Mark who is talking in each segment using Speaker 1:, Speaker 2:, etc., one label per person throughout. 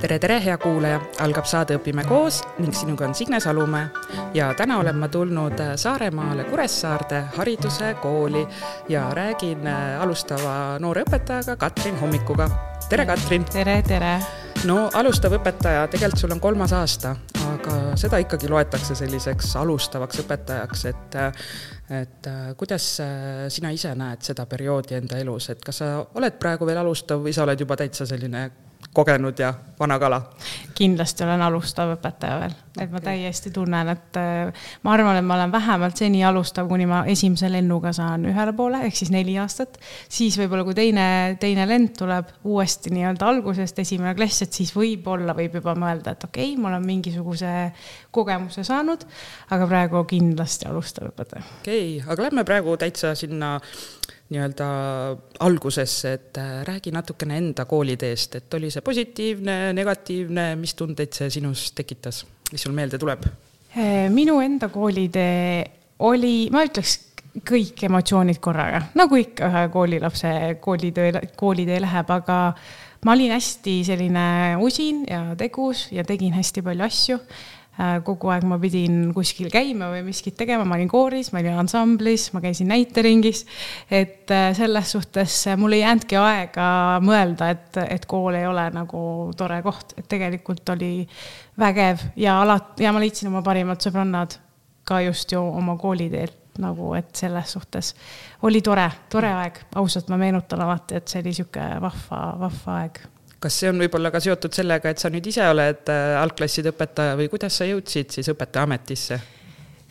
Speaker 1: tere, tere, hea kuulaja, algab saade Õpime koos ning sinuga on Signe Salumäe ja täna olen ma tulnud Saaremaale Kuressaarde hariduse kooli ja räägin alustava noore õpetajaga Katrin Hommikuga. tere, Katrin!
Speaker 2: tere, tere!
Speaker 1: no alustav õpetaja, tegelikult sul on kolmas aasta, aga seda ikkagi loetakse selliseks alustavaks õpetajaks, et et kuidas sina ise näed seda perioodi enda elus, et kas sa oled praegu veel alustav või sa oled juba täitsa selline kogenud ja vana kala?
Speaker 2: kindlasti olen alustav õpetaja veel, et ma täiesti tunnen, et äh, ma arvan, et ma olen vähemalt seni alustav, kuni ma esimese lennuga saan ühele poole, ehk siis neli aastat. siis võib-olla, kui teine, teine lend tuleb uuesti nii-öelda algusest, esimene klass, et siis võib-olla võib juba mõelda, et okei okay,, ma olen mingisuguse kogemuse saanud, aga praegu kindlasti alustav õpetaja.
Speaker 1: okei okay,, aga lähme praegu täitsa sinna nii-öelda algusesse, et äh, räägi natukene enda kooliteest, et oli see positiivne, negatiivne, mis tundeid see sinus tekitas, mis sul meelde tuleb?
Speaker 2: Äh, minu enda koolitee oli, ma ütleks, kõik emotsioonid korraga, nagu ikka ühe koolilapse koolitöö, koolitee läheb, aga ma olin hästi selline usin ja tegus ja tegin hästi palju asju kogu aeg ma pidin kuskil käima või miskit tegema, ma olin kooris, ma olin ansamblis, ma käisin näiteringis. et äh, selles suhtes mul ei jäänudki aega mõelda, et, et kool ei ole nagu tore koht, et tegelikult oli vägev ja alati ja ma leidsin oma parimad sõbrannad ka just ju oma kooliteelt nagu, et selles suhtes oli tore, tore aeg, ausalt ma meenutan alati, et see oli sihuke vahva, vahva aeg
Speaker 1: kas see on võib-olla ka seotud sellega, et sa nüüd ise oled äh, algklasside õpetaja või kuidas sa jõudsid siis õpetajaametisse?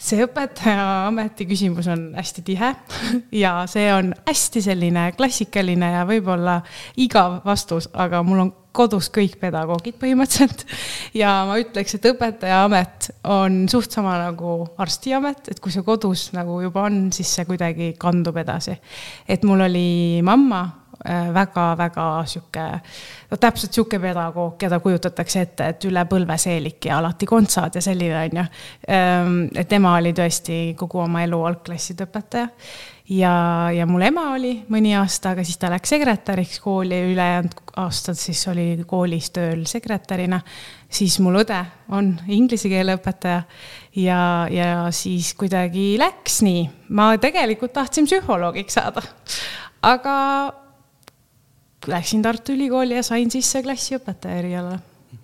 Speaker 2: see õpetajaameti küsimus on hästi tihe ja see on hästi selline klassikaline ja võib-olla igav vastus, aga mul on kodus kõik pedagoogid põhimõtteliselt. ja ma ütleks, et õpetajaamet on suht sama nagu arstiamet, et kui see kodus nagu juba on, siis see kuidagi kandub edasi. et mul oli mamma väga-väga äh, sihuke, no täpselt sihuke pedagoog, keda kujutatakse ette, et üle põlve seelik ja alati kontsad ja selline on ju. Ähm, et tema oli tõesti kogu oma elu algklasside õpetaja ja, ja mul ema oli mõni aasta, aga siis ta läks sekretäriks kooli, ülejäänud aastad siis oli koolis tööl sekretärina. siis mul õde on inglise keele õpetaja ja, ja siis kuidagi läks nii. ma tegelikult tahtsin psühholoogiks saada, aga läksin Tartu Ülikooli ja sain sisse klassiõpetaja erialale.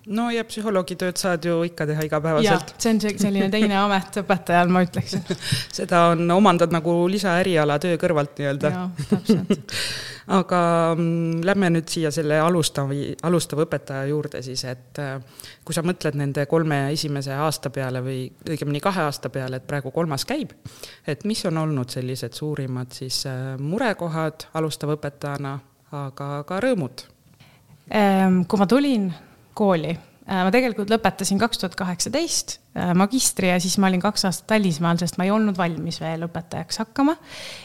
Speaker 1: no ja psühholoogitööd saad ju ikka teha igapäevaselt.
Speaker 2: see on selline teine amet õpetajal, ma ütleksin
Speaker 1: seda on, omandad nagu lisaäriala töö kõrvalt nii-öelda. aga mm, lähme nüüd siia selle alustavi, alustava õpetaja juurde siis, et äh, kui sa mõtled nende kolme esimese aasta peale või õigemini kahe aasta peale, et praegu kolmas käib, et mis on olnud sellised suurimad siis äh, murekohad alustava õpetajana aga ka rõõmud?
Speaker 2: Ehm, kui ma tulin kooli, äh, ma tegelikult lõpetasin kaks tuhat kaheksateist äh, magistri ja siis ma olin kaks aastat välismaal, sest ma ei olnud valmis veel õpetajaks hakkama.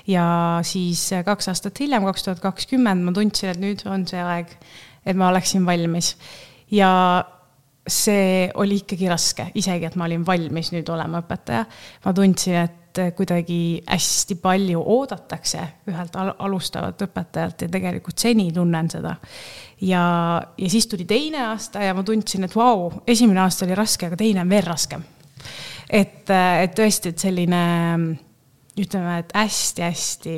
Speaker 2: ja siis äh, kaks aastat hiljem, kaks tuhat kakskümmend, ma tundsin, et nüüd on see aeg, et ma oleksin valmis. ja see oli ikkagi raske, isegi et ma olin valmis nüüd olema õpetaja. ma tundsin, et et kuidagi hästi palju oodatakse ühelt al alustavat õpetajalt ja tegelikult seni tunnen seda. ja, ja siis tuli teine aasta ja ma tundsin, et vau, esimene aasta oli raske, aga teine on veel raskem. et, et tõesti, et selline ütleme, et hästi-hästi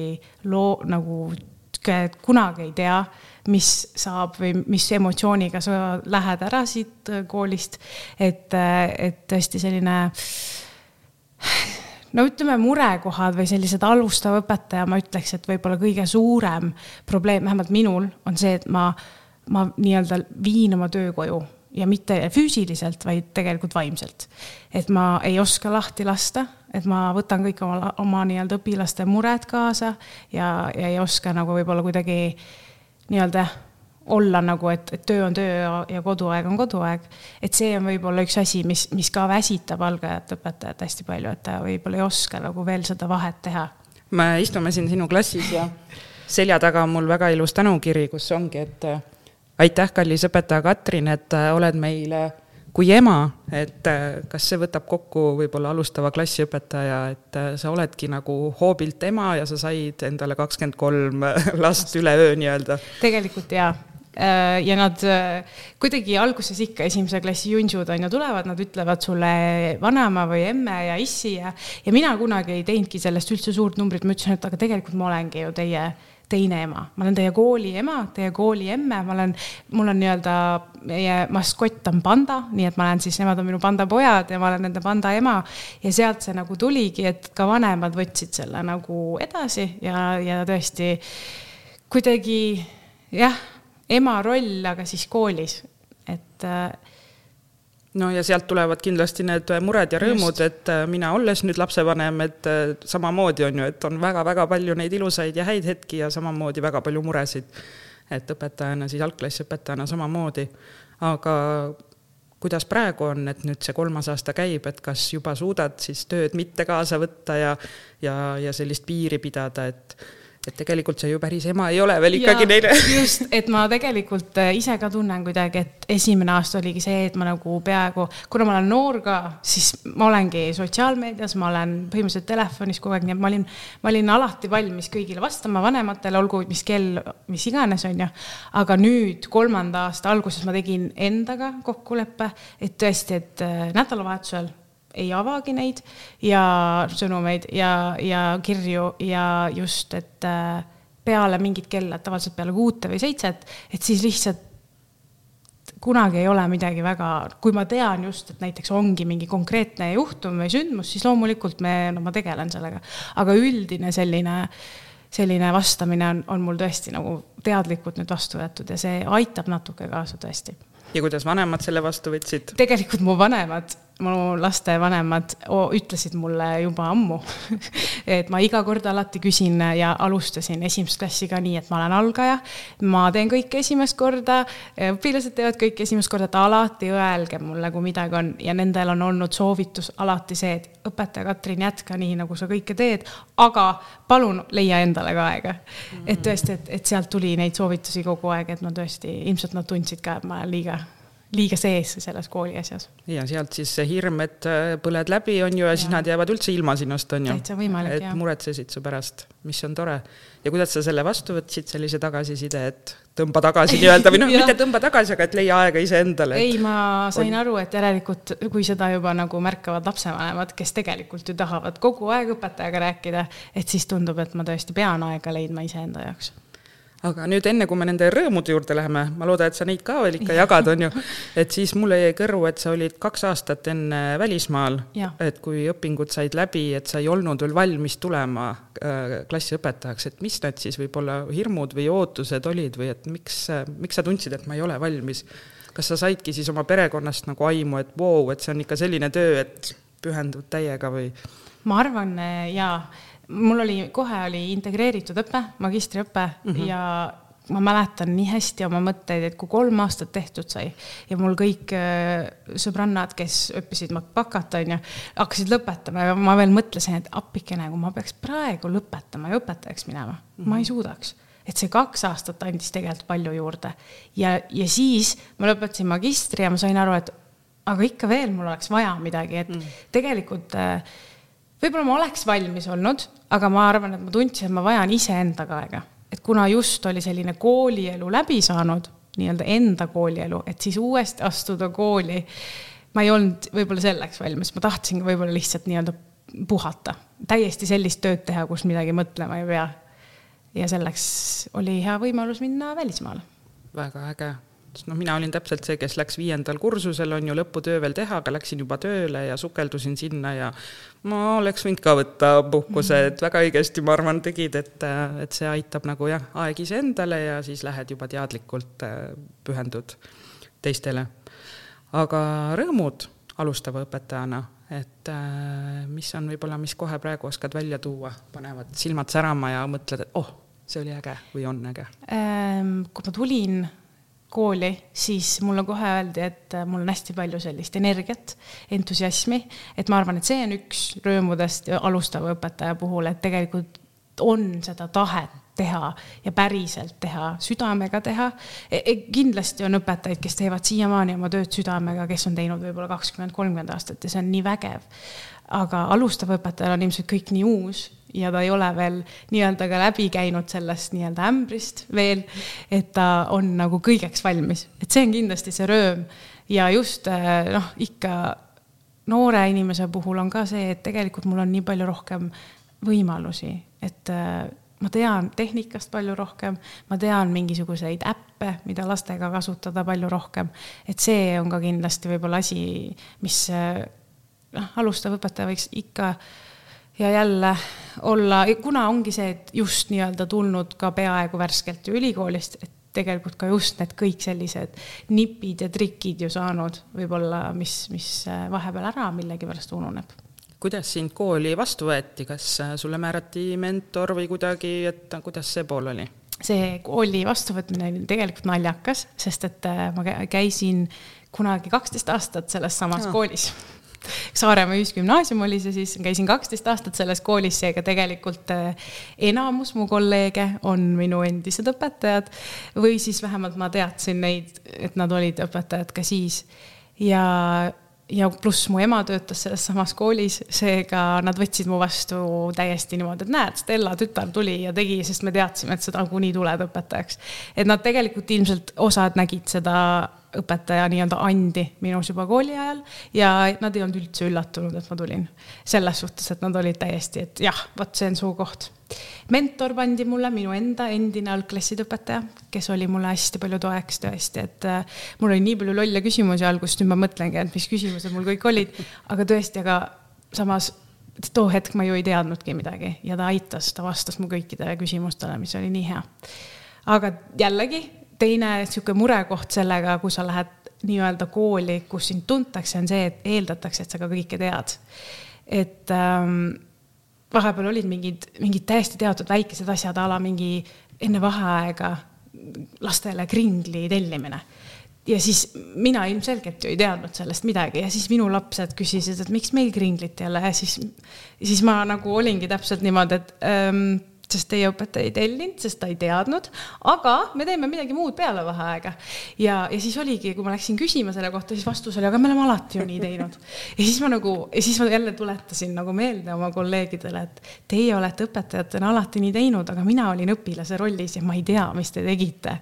Speaker 2: loo nagu kunagi ei tea, mis saab või mis emotsiooniga sa lähed ära siit koolist. et, et tõesti selline no ütleme, murekohad või sellised alustava õpetaja, ma ütleks, et võib-olla kõige suurem probleem, vähemalt minul, on see, et ma, ma nii-öelda viin oma töö koju ja mitte füüsiliselt, vaid tegelikult vaimselt. et ma ei oska lahti lasta, et ma võtan kõik oma, oma nii-öelda õpilaste mured kaasa ja, ja ei oska nagu võib-olla kuidagi nii-öelda olla nagu, et, et töö on töö ja, ja koduaeg on koduaeg. et see on võib-olla üks asi, mis, mis ka väsitab algajat õpetajat hästi palju, et ta võib-olla ei oska nagu veel seda vahet teha.
Speaker 1: me istume siin sinu klassis ja selja taga on mul väga ilus tänukiri, kus ongi, et aitäh, kallis õpetaja Katrin, et oled meile kui ema, et äh, kas see võtab kokku võib-olla alustava klassiõpetaja, et äh, sa oledki nagu hoobilt ema ja sa said endale kakskümmend kolm last üleöö nii-öelda?
Speaker 2: tegelikult jaa, Äh, ja nad kuidagi alguses ikka esimese klassi junšud on ju tulevad, nad ütlevad sulle vanaema või emme ja issi ja, ja mina kunagi ei teinudki sellest üldse suurt numbrit, ma ütlesin, et aga tegelikult ma olengi ju teie teine ema, ma olen teie kooli ema, teie kooli emme, ma olen, mul on nii-öelda, meie maskott on panda, nii et ma olen siis, nemad on minu panda pojad ja ma olen nende panda ema. ja sealt see nagu tuligi, et ka vanemad võtsid selle nagu edasi ja, ja tõesti kuidagi jah, ema roll, aga siis koolis, et äh,
Speaker 1: no ja sealt tulevad kindlasti need mured ja rõõmud, et äh, mina olles nüüd lapsevanem, et äh, samamoodi on ju, et on väga-väga palju neid ilusaid ja häid hetki ja samamoodi väga palju muresid. et õpetajana, siis algklassiõpetajana samamoodi. aga kuidas praegu on, et nüüd see kolmas aasta käib, et kas juba suudad siis tööd mitte kaasa võtta ja, ja, ja sellist piiri pidada, et et tegelikult see ju päris ema ei ole veel ikkagi neile.
Speaker 2: just, et ma tegelikult äh, ise ka tunnen kuidagi, et esimene aasta oligi see, et ma nagu peaaegu, kuna ma olen noor ka, siis ma olengi sotsiaalmeedias, ma olen põhimõtteliselt telefonis kogu aeg, nii et ma olin, ma olin alati valmis kõigile vastama, vanematele, olgu mis kell, mis iganes, on ju. aga nüüd kolmanda aasta alguses ma tegin endaga kokkuleppe, et tõesti, et äh, nädalavahetusel ei avagi neid ja sõnumeid ja, ja kirju ja just, et äh, peale mingit kella, tavaliselt peale kuute või seitset, et siis lihtsalt kunagi ei ole midagi väga, kui ma tean just, et näiteks ongi mingi konkreetne juhtum või sündmus, siis loomulikult me, no ma tegelen sellega. aga üldine selline, selline vastamine on, on mul tõesti nagu teadlikult nüüd vastu võetud ja see aitab natuke kaasa tõesti.
Speaker 1: ja kuidas vanemad selle vastu võtsid?
Speaker 2: tegelikult mu vanemad mu lastevanemad ütlesid mulle juba ammu et ma iga kord alati küsin ja alustasin esimest klassi ka nii, et ma olen algaja. ma teen kõike esimest korda, õpilased teevad kõike esimest korda, et alati öelge mulle, kui midagi on ja nendel on olnud soovitus alati see, et õpetaja Katrin, jätka nii, nagu sa kõike teed, aga palun leia endale ka aega et tõesti, et, et sealt tuli neid soovitusi kogu aeg, et ma tõesti, ilmselt nad tundsid ka, et ma liiga liiga sees selles kooli asjas.
Speaker 1: ja sealt siis see hirm, et äh, põled läbi, on ju, ja siis nad jäävad üldse ilma sinust, on ju.
Speaker 2: täitsa võimalik,
Speaker 1: jah. et muretsesid su pärast, mis on tore. ja kuidas sa selle vastu võtsid, sellise tagasiside, et tõmba tagasi nii-öelda või noh, mitte tõmba tagasi, aga et leia aega iseendale
Speaker 2: et.... ei, ma sain on... aru, et järelikult, kui seda juba nagu märkavad lapsevanemad, kes tegelikult ju tahavad kogu aeg õpetajaga rääkida, et siis tundub, et ma tõesti pean aega leidma iseenda jaoks
Speaker 1: aga nüüd enne, kui me nende rõõmude juurde läheme, ma loodan, et sa neid ka veel ikka jagad, on ju, et siis mulle jäi kõrvu, et sa olid kaks aastat enne välismaal, et kui õpingud said läbi, et sa ei olnud veel valmis tulema äh, klassiõpetajaks, et mis need siis võib-olla hirmud või ootused olid või et miks, miks sa tundsid, et ma ei ole valmis? kas sa saidki siis oma perekonnast nagu aimu, et vau wow,, et see on ikka selline töö, et pühendud täiega või?
Speaker 2: ma arvan jaa mul oli, kohe oli integreeritud õpe, magistriõpe mm -hmm. ja ma mäletan nii hästi oma mõtteid, et kui kolm aastat tehtud sai ja mul kõik äh, sõbrannad, kes õppisid bakat, onju, hakkasid lõpetama ja ma veel mõtlesin, et appikene, kui ma peaks praegu lõpetama ja õpetajaks minema mm, -hmm. ma ei suudaks et see kaks aastat andis tegelikult palju juurde ja, ja siis ma lõpetasin magistri ja ma sain aru, et aga ikka veel mul oleks vaja midagi, et mm. tegelikult äh, võib-olla ma oleks valmis olnud, aga ma arvan, et ma tundsin, et ma vajan iseendaga aega. et kuna just oli selline koolielu läbi saanud, nii-öelda enda koolielu, et siis uuesti astuda kooli, ma ei olnud võib-olla selleks valmis, ma tahtsingi võib-olla lihtsalt nii-öelda puhata, täiesti sellist tööd teha, kus midagi mõtlema ei pea. ja selleks oli hea võimalus minna välismaale.
Speaker 1: väga äge sest noh, mina olin täpselt see, kes läks viiendal kursusel, on ju, lõputöö veel teha, aga läksin juba tööle ja sukeldusin sinna ja ma oleks võinud ka võtta puhkuse, et väga õigesti, ma arvan, tegid, et, et see aitab nagu jah, aeg iseendale ja siis lähed juba teadlikult, pühendud teistele. aga rõõmud alustava õpetajana, et mis on võib-olla, mis kohe praegu oskad välja tuua, panevad silmad särama ja mõtled, et oh, see oli äge või on äge?
Speaker 2: Ehm, kui ma tulin kooli, siis mulle kohe öeldi, et äh, mul on hästi palju sellist energiat, entusiasmi, et ma arvan, et see on üks rõõmudest alustava õpetaja puhul, et tegelikult on seda tahet teha ja päriselt teha, südamega teha e. E kindlasti on õpetajaid, kes teevad siiamaani oma tööd südamega, kes on teinud võib-olla kakskümmend, kolmkümmend aastat ja see on nii vägev. aga alustav õpetajal on ilmselt kõik nii uus ja ta ei ole veel nii-öelda ka läbi käinud sellest nii-öelda ämbrist veel, et ta on nagu kõigeks valmis, et see on kindlasti see rööm ja just äh, noh, ikka noore inimese puhul on ka see, et tegelikult mul on nii palju rohkem võimalusi, et äh, ma tean tehnikast palju rohkem, ma tean mingisuguseid äppe, mida lastega kasutada palju rohkem. et see on ka kindlasti võib-olla asi, mis noh, alustav õpetaja võiks ikka ja jälle olla, kuna ongi see, et just nii-öelda tulnud ka peaaegu värskelt ju ülikoolist, et tegelikult ka just need kõik sellised nipid ja trikid ju saanud võib-olla, mis, mis vahepeal ära millegipärast ununeb
Speaker 1: kuidas sind kooli vastu võeti, kas äh, sulle määrati mentor või kuidagi, et kuidas see pool oli?
Speaker 2: see kooli vastuvõtmine oli tegelikult naljakas, sest et äh, ma käisin kunagi kaksteist aastat selles samas ja. koolis Saaremaa Ühisgümnaasium oli see siis, käisin kaksteist aastat selles koolis, seega tegelikult äh, enamus mu kolleege on minu endised õpetajad või siis vähemalt ma teadsin neid, et nad olid õpetajad ka siis. ja ja pluss mu ema töötas selles samas koolis, seega nad võtsid mu vastu täiesti niimoodi, et näed, Stella tütar tuli ja tegi, sest me teadsime, et sa nagunii tuled õpetajaks. et nad tegelikult ilmselt osad nägid seda õpetaja nii-öelda andi minus juba kooli ajal ja nad ei olnud üldse üllatunud, et ma tulin. selles suhtes, et nad olid täiesti, et jah, vot see on su koht. mentor pandi mulle minu enda endine algklasside õpetaja, kes oli mulle hästi palju toeks tõesti, et äh, mul oli nii palju lolle küsimusi alguses, nüüd ma mõtlengi, et mis küsimused mul kõik olid, aga tõesti, aga samas too hetk ma ju ei teadnudki midagi ja ta aitas, ta vastas mu kõikidele küsimustele, mis oli nii hea. aga jällegi teine niisugune murekoht sellega, kui sa lähed nii-öelda kooli, kus sind tuntakse, on see, et eeldatakse, et sa ka kõike tead. et ähm, vahepeal olid mingid, mingid täiesti teatud väikesed asjad a la mingi enne vaheaega lastele kringli tellimine. Ja siis mina ilmselgelt ju ei teadnud sellest midagi. Ja siis minu lapsed küsisid, et miks meil kringlit ei ole. Ja siis, siis ma nagu olingi täpselt niimoodi, et ähm, sest teie õpetaja ei tellinud, sest ta ei teadnud, aga me teeme midagi muud peale vaheaega. ja, ja siis oligi, kui ma läksin küsima selle kohta, siis vastus oli, aga me oleme alati ju nii teinud. ja siis ma nagu, ja siis ma jälle tuletasin nagu meelde oma kolleegidele, et teie olete õpetajatena alati nii teinud, aga mina olin õpilase rollis ja ma ei tea, mis te tegite.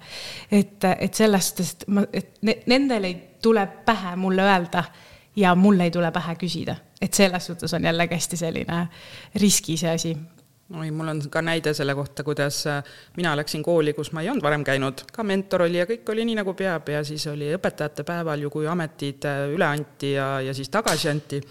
Speaker 2: et, et sellest, sest ma, et ne, nendel ei tule pähe mulle öelda ja mul ei tule pähe küsida, et selles suhtes on jällegi hästi selline riski see asi
Speaker 1: oi, mul on ka näide selle kohta, kuidas äh, mina läksin kooli, kus ma ei olnud varem käinud, ka mentor oli ja kõik oli nii, nagu peab ja siis oli õpetajate päeval ju, kui ametid äh, üle anti ja, ja siis tagasi anti,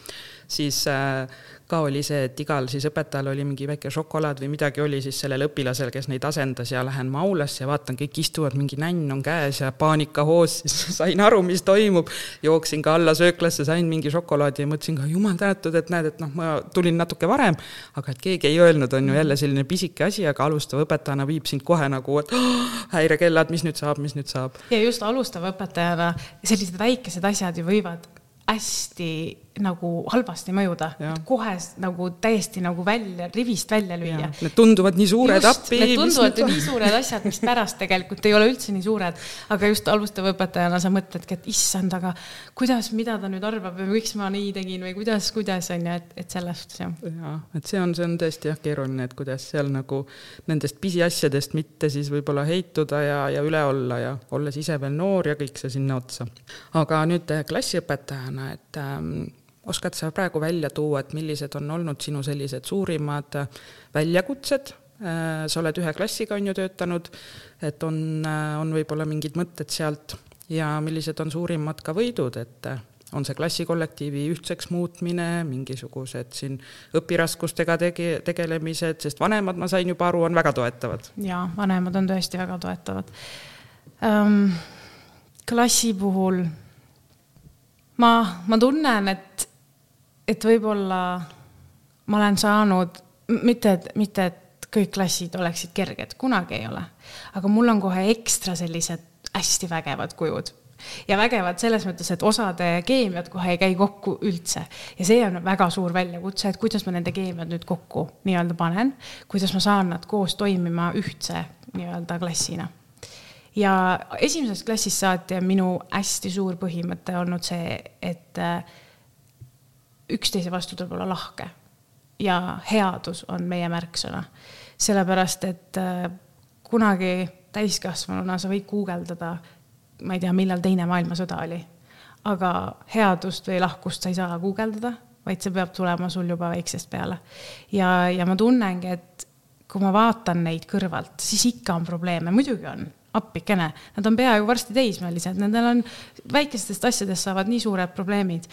Speaker 1: siis äh, ka oli see, et igal siis õpetajal oli mingi väike šokolaad või midagi oli siis sellel õpilasel, kes neid asendas ja lähen ma aulasse ja vaatan, kõik istuvad, mingi nänn on käes ja paanikahoos, siis sain aru, mis toimub. jooksin ka alla sööklasse, sain mingi šokolaadi ja mõtlesin ka jumal tänatud, et näed, et noh, ma tulin natuke varem, aga et keegi ei öelnud, on ju jälle selline pisike asi, aga alustav õpetajana viib sind kohe nagu, et oh, häirekellad, mis nüüd saab, mis nüüd saab.
Speaker 2: ja just alustava õpetajana sellised väikesed asjad ju võivad hästi nagu halvasti mõjuda, kohe nagu täiesti nagu välja, rivist välja lüüa.
Speaker 1: Need tunduvad nii suured
Speaker 2: just, appi. Need tunduvad ju nii suured asjad, mis pärast tegelikult ei ole üldse nii suured, aga just alustava õpetajana sa mõtledki, et issand, aga kuidas, mida ta nüüd arvab või miks ma nii tegin või kuidas, kuidas on ju, et, et sellest jah.
Speaker 1: jaa, et see on, see on tõesti jah keeruline, et kuidas seal nagu nendest pisiasjadest mitte siis võib-olla heituda ja, ja üle olla ja olles ise veel noor ja kõik see sinna otsa. aga nüüd klassiõpetajana, et ähm, oskad sa praegu välja tuua, et millised on olnud sinu sellised suurimad äh, väljakutsed, äh, sa oled ühe klassiga, on ju, töötanud, et on, äh, on võib-olla mingid mõtted sealt ja millised on suurimad ka võidud, et on see klassikollektiivi ühtseks muutmine, mingisugused siin õpiraskustega tege-, tegelemised, sest vanemad, ma sain juba aru, on väga toetavad.
Speaker 2: jaa, vanemad on tõesti väga toetavad um,. klassi puhul ma, ma tunnen, et et võib-olla ma olen saanud, mitte, et, mitte, et kõik klassid oleksid kerged, kunagi ei ole, aga mul on kohe ekstra sellised hästi vägevad kujud ja vägevad selles mõttes, et osade keemiad kohe ei käi kokku üldse. ja see on väga suur väljakutse, et kuidas ma nende keemiad nüüd kokku nii-öelda panen, kuidas ma saan nad koos toimima ühtse nii-öelda klassina. ja esimesest klassist saati on minu hästi suur põhimõte olnud see, et äh, üksteise vastu tuleb olla lahke ja headus on meie märksõna. sellepärast, et äh, kunagi täiskasvanuna sa võid guugeldada, ma ei tea, millal Teine maailmasõda oli, aga headust või lahkust sa ei saa guugeldada, vaid see peab tulema sul juba väiksest peale. ja, ja ma tunnengi, et kui ma vaatan neid kõrvalt, siis ikka on probleeme, muidugi on appikene, nad on peaaegu varsti teismelised, nendel on, väikestest asjadest saavad nii suured probleemid.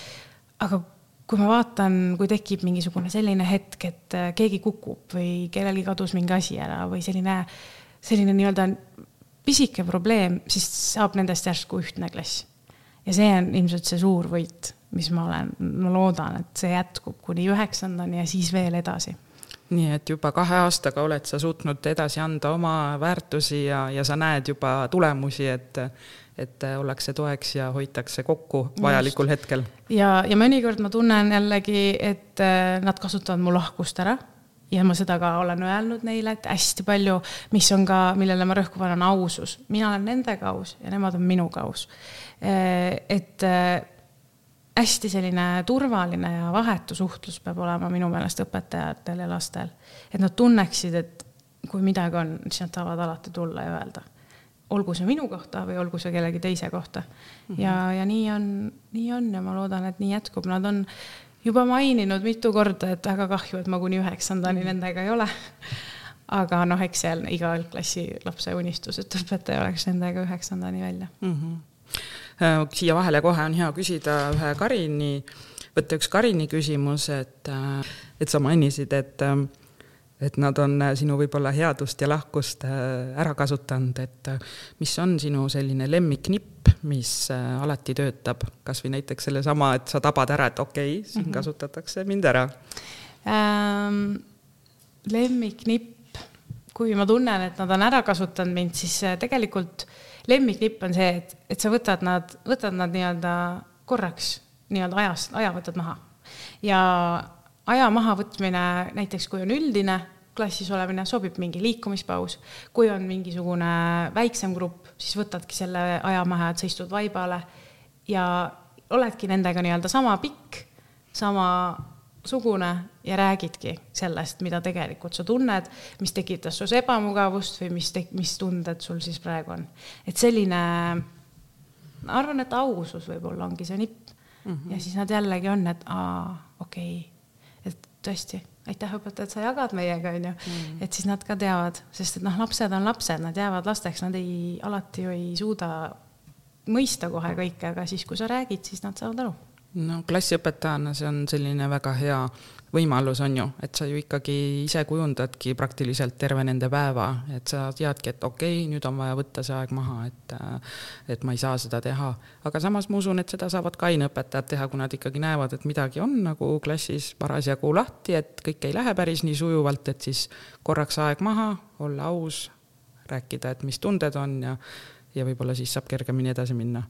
Speaker 2: aga kui ma vaatan, kui tekib mingisugune selline hetk, et äh, keegi kukub või kellelgi kadus mingi asi ära või selline, selline nii-öelda pisike probleem, siis saab nendest järsku ühtne klass. ja see on ilmselt see suur võit, mis ma olen, ma loodan, et see jätkub kuni üheksandani ja siis veel edasi
Speaker 1: nii et juba kahe aastaga oled sa suutnud edasi anda oma väärtusi ja, ja sa näed juba tulemusi, et, et ollakse toeks ja hoitakse kokku vajalikul Just. hetkel.
Speaker 2: ja, ja mõnikord ma tunnen jällegi, et äh, nad kasutavad mu lahkust ära ja ma seda ka olen öelnud neile, et hästi palju, mis on ka, millele ma rõhku panen, ausus. mina olen nendega aus ja nemad on minuga aus. Äh, et äh, hästi selline turvaline ja vahetu suhtlus peab olema minu meelest õpetajatel ja lastel. et nad tunneksid, et kui midagi on, siis nad saavad alati tulla ja öelda. Olgu see minu kohta või olgu see kellegi teise kohta mm. -hmm. ja, ja nii on, nii on ja ma loodan, et nii jätkub, nad on juba maininud mitu korda, et väga kahju, et ma kuni üheksandani -hmm. nendega ei ole aga noh, eks see on iga klassi lapse unistus, et õpetaja oleks nendega üheksandani välja mm. -hmm
Speaker 1: siia vahele kohe on hea küsida ühe Karini, võtta üks Karini küsimus, et, äh, et sa mainisid, et äh, et nad on sinu võib-olla headust ja lahkust ära kasutanud, et mis on sinu selline lemmiknipp, mis alati töötab, kas või näiteks sellesama, et sa tabad ära, et okei okay,, siin mm -hmm. kasutatakse mind ära
Speaker 2: ähm,? lemmiknipp, kui ma tunnen, et nad on ära kasutanud mind, siis tegelikult äh, lemmiknipp on see, et, et sa võtad nad, võtad nad nii-öelda korraks nii-öelda ajast, aja võtad maha. ja aja mahavõtmine näiteks, kui on üldine klassis olemine, sobib mingi liikumispaus. kui on mingisugune väiksem grupp, siis võtadki selle aja maha, et sa istud vaibale ja oledki nendega nii-öelda sama pikk, sama sugune ja räägidki sellest, mida tegelikult sa tunned, mis tekitas sus ebamugavust või mis, mis tunded sul siis praegu on. et selline, ma arvan, et ausus võib-olla ongi see nipp mm. -hmm. ja siis nad jällegi on, et aa, okei okay., tõesti, aitäh õpetaja, et sa jagad meiega, onju. Mhm. et siis nad ka teavad, sest et noh, lapsed on lapsed, nad jäävad lasteks, nad ei, alati ju ei suuda mõista kohe kõike, aga siis, kui sa räägid, siis nad saavad aru
Speaker 1: no klassiõpetajana see on selline väga hea võimalus, on ju, et sa ju ikkagi ise kujundadki praktiliselt terve nende päeva, et sa teadki, et okei okay,, nüüd on vaja võtta see aeg maha, et et ma ei saa seda teha. aga samas ma usun, et seda saavad ka aineõpetajad teha, kui nad ikkagi näevad, et midagi on nagu klassis parasjagu lahti, et kõik ei lähe päris nii sujuvalt, et siis korraks aeg maha, olla aus, rääkida, et mis tunded on ja ja võib-olla siis saab kergemini edasi minna.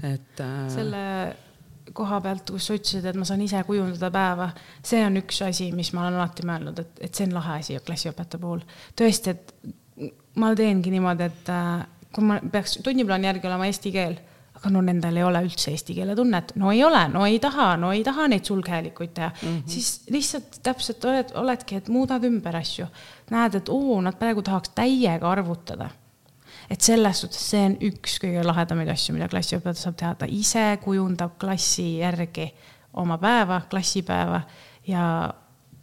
Speaker 2: et äh... selle koha pealt, kus sa ütlesid, et ma saan ise kujundada päeva, see on üks asi, mis ma olen alati mõelnud, et, et see on lahe asi klassiõpetaja puhul. tõesti, et ma teengi niimoodi, et äh, kui ma peaks tunniplaani järgi olema eesti keel, aga no nendel ei ole üldse eesti keele tunnet, no ei ole, no ei taha, no ei taha neid sulghäälikuid teha mm, -hmm. siis lihtsalt täpselt oled, oledki, et muudad ümber asju. näed, et oo, nad praegu tahaks täiega arvutada et selles suhtes see on üks kõige lahedamaid asju, mida klassiõpetaja saab teha, ta ise kujundab klassi järgi oma päeva, klassipäeva ja,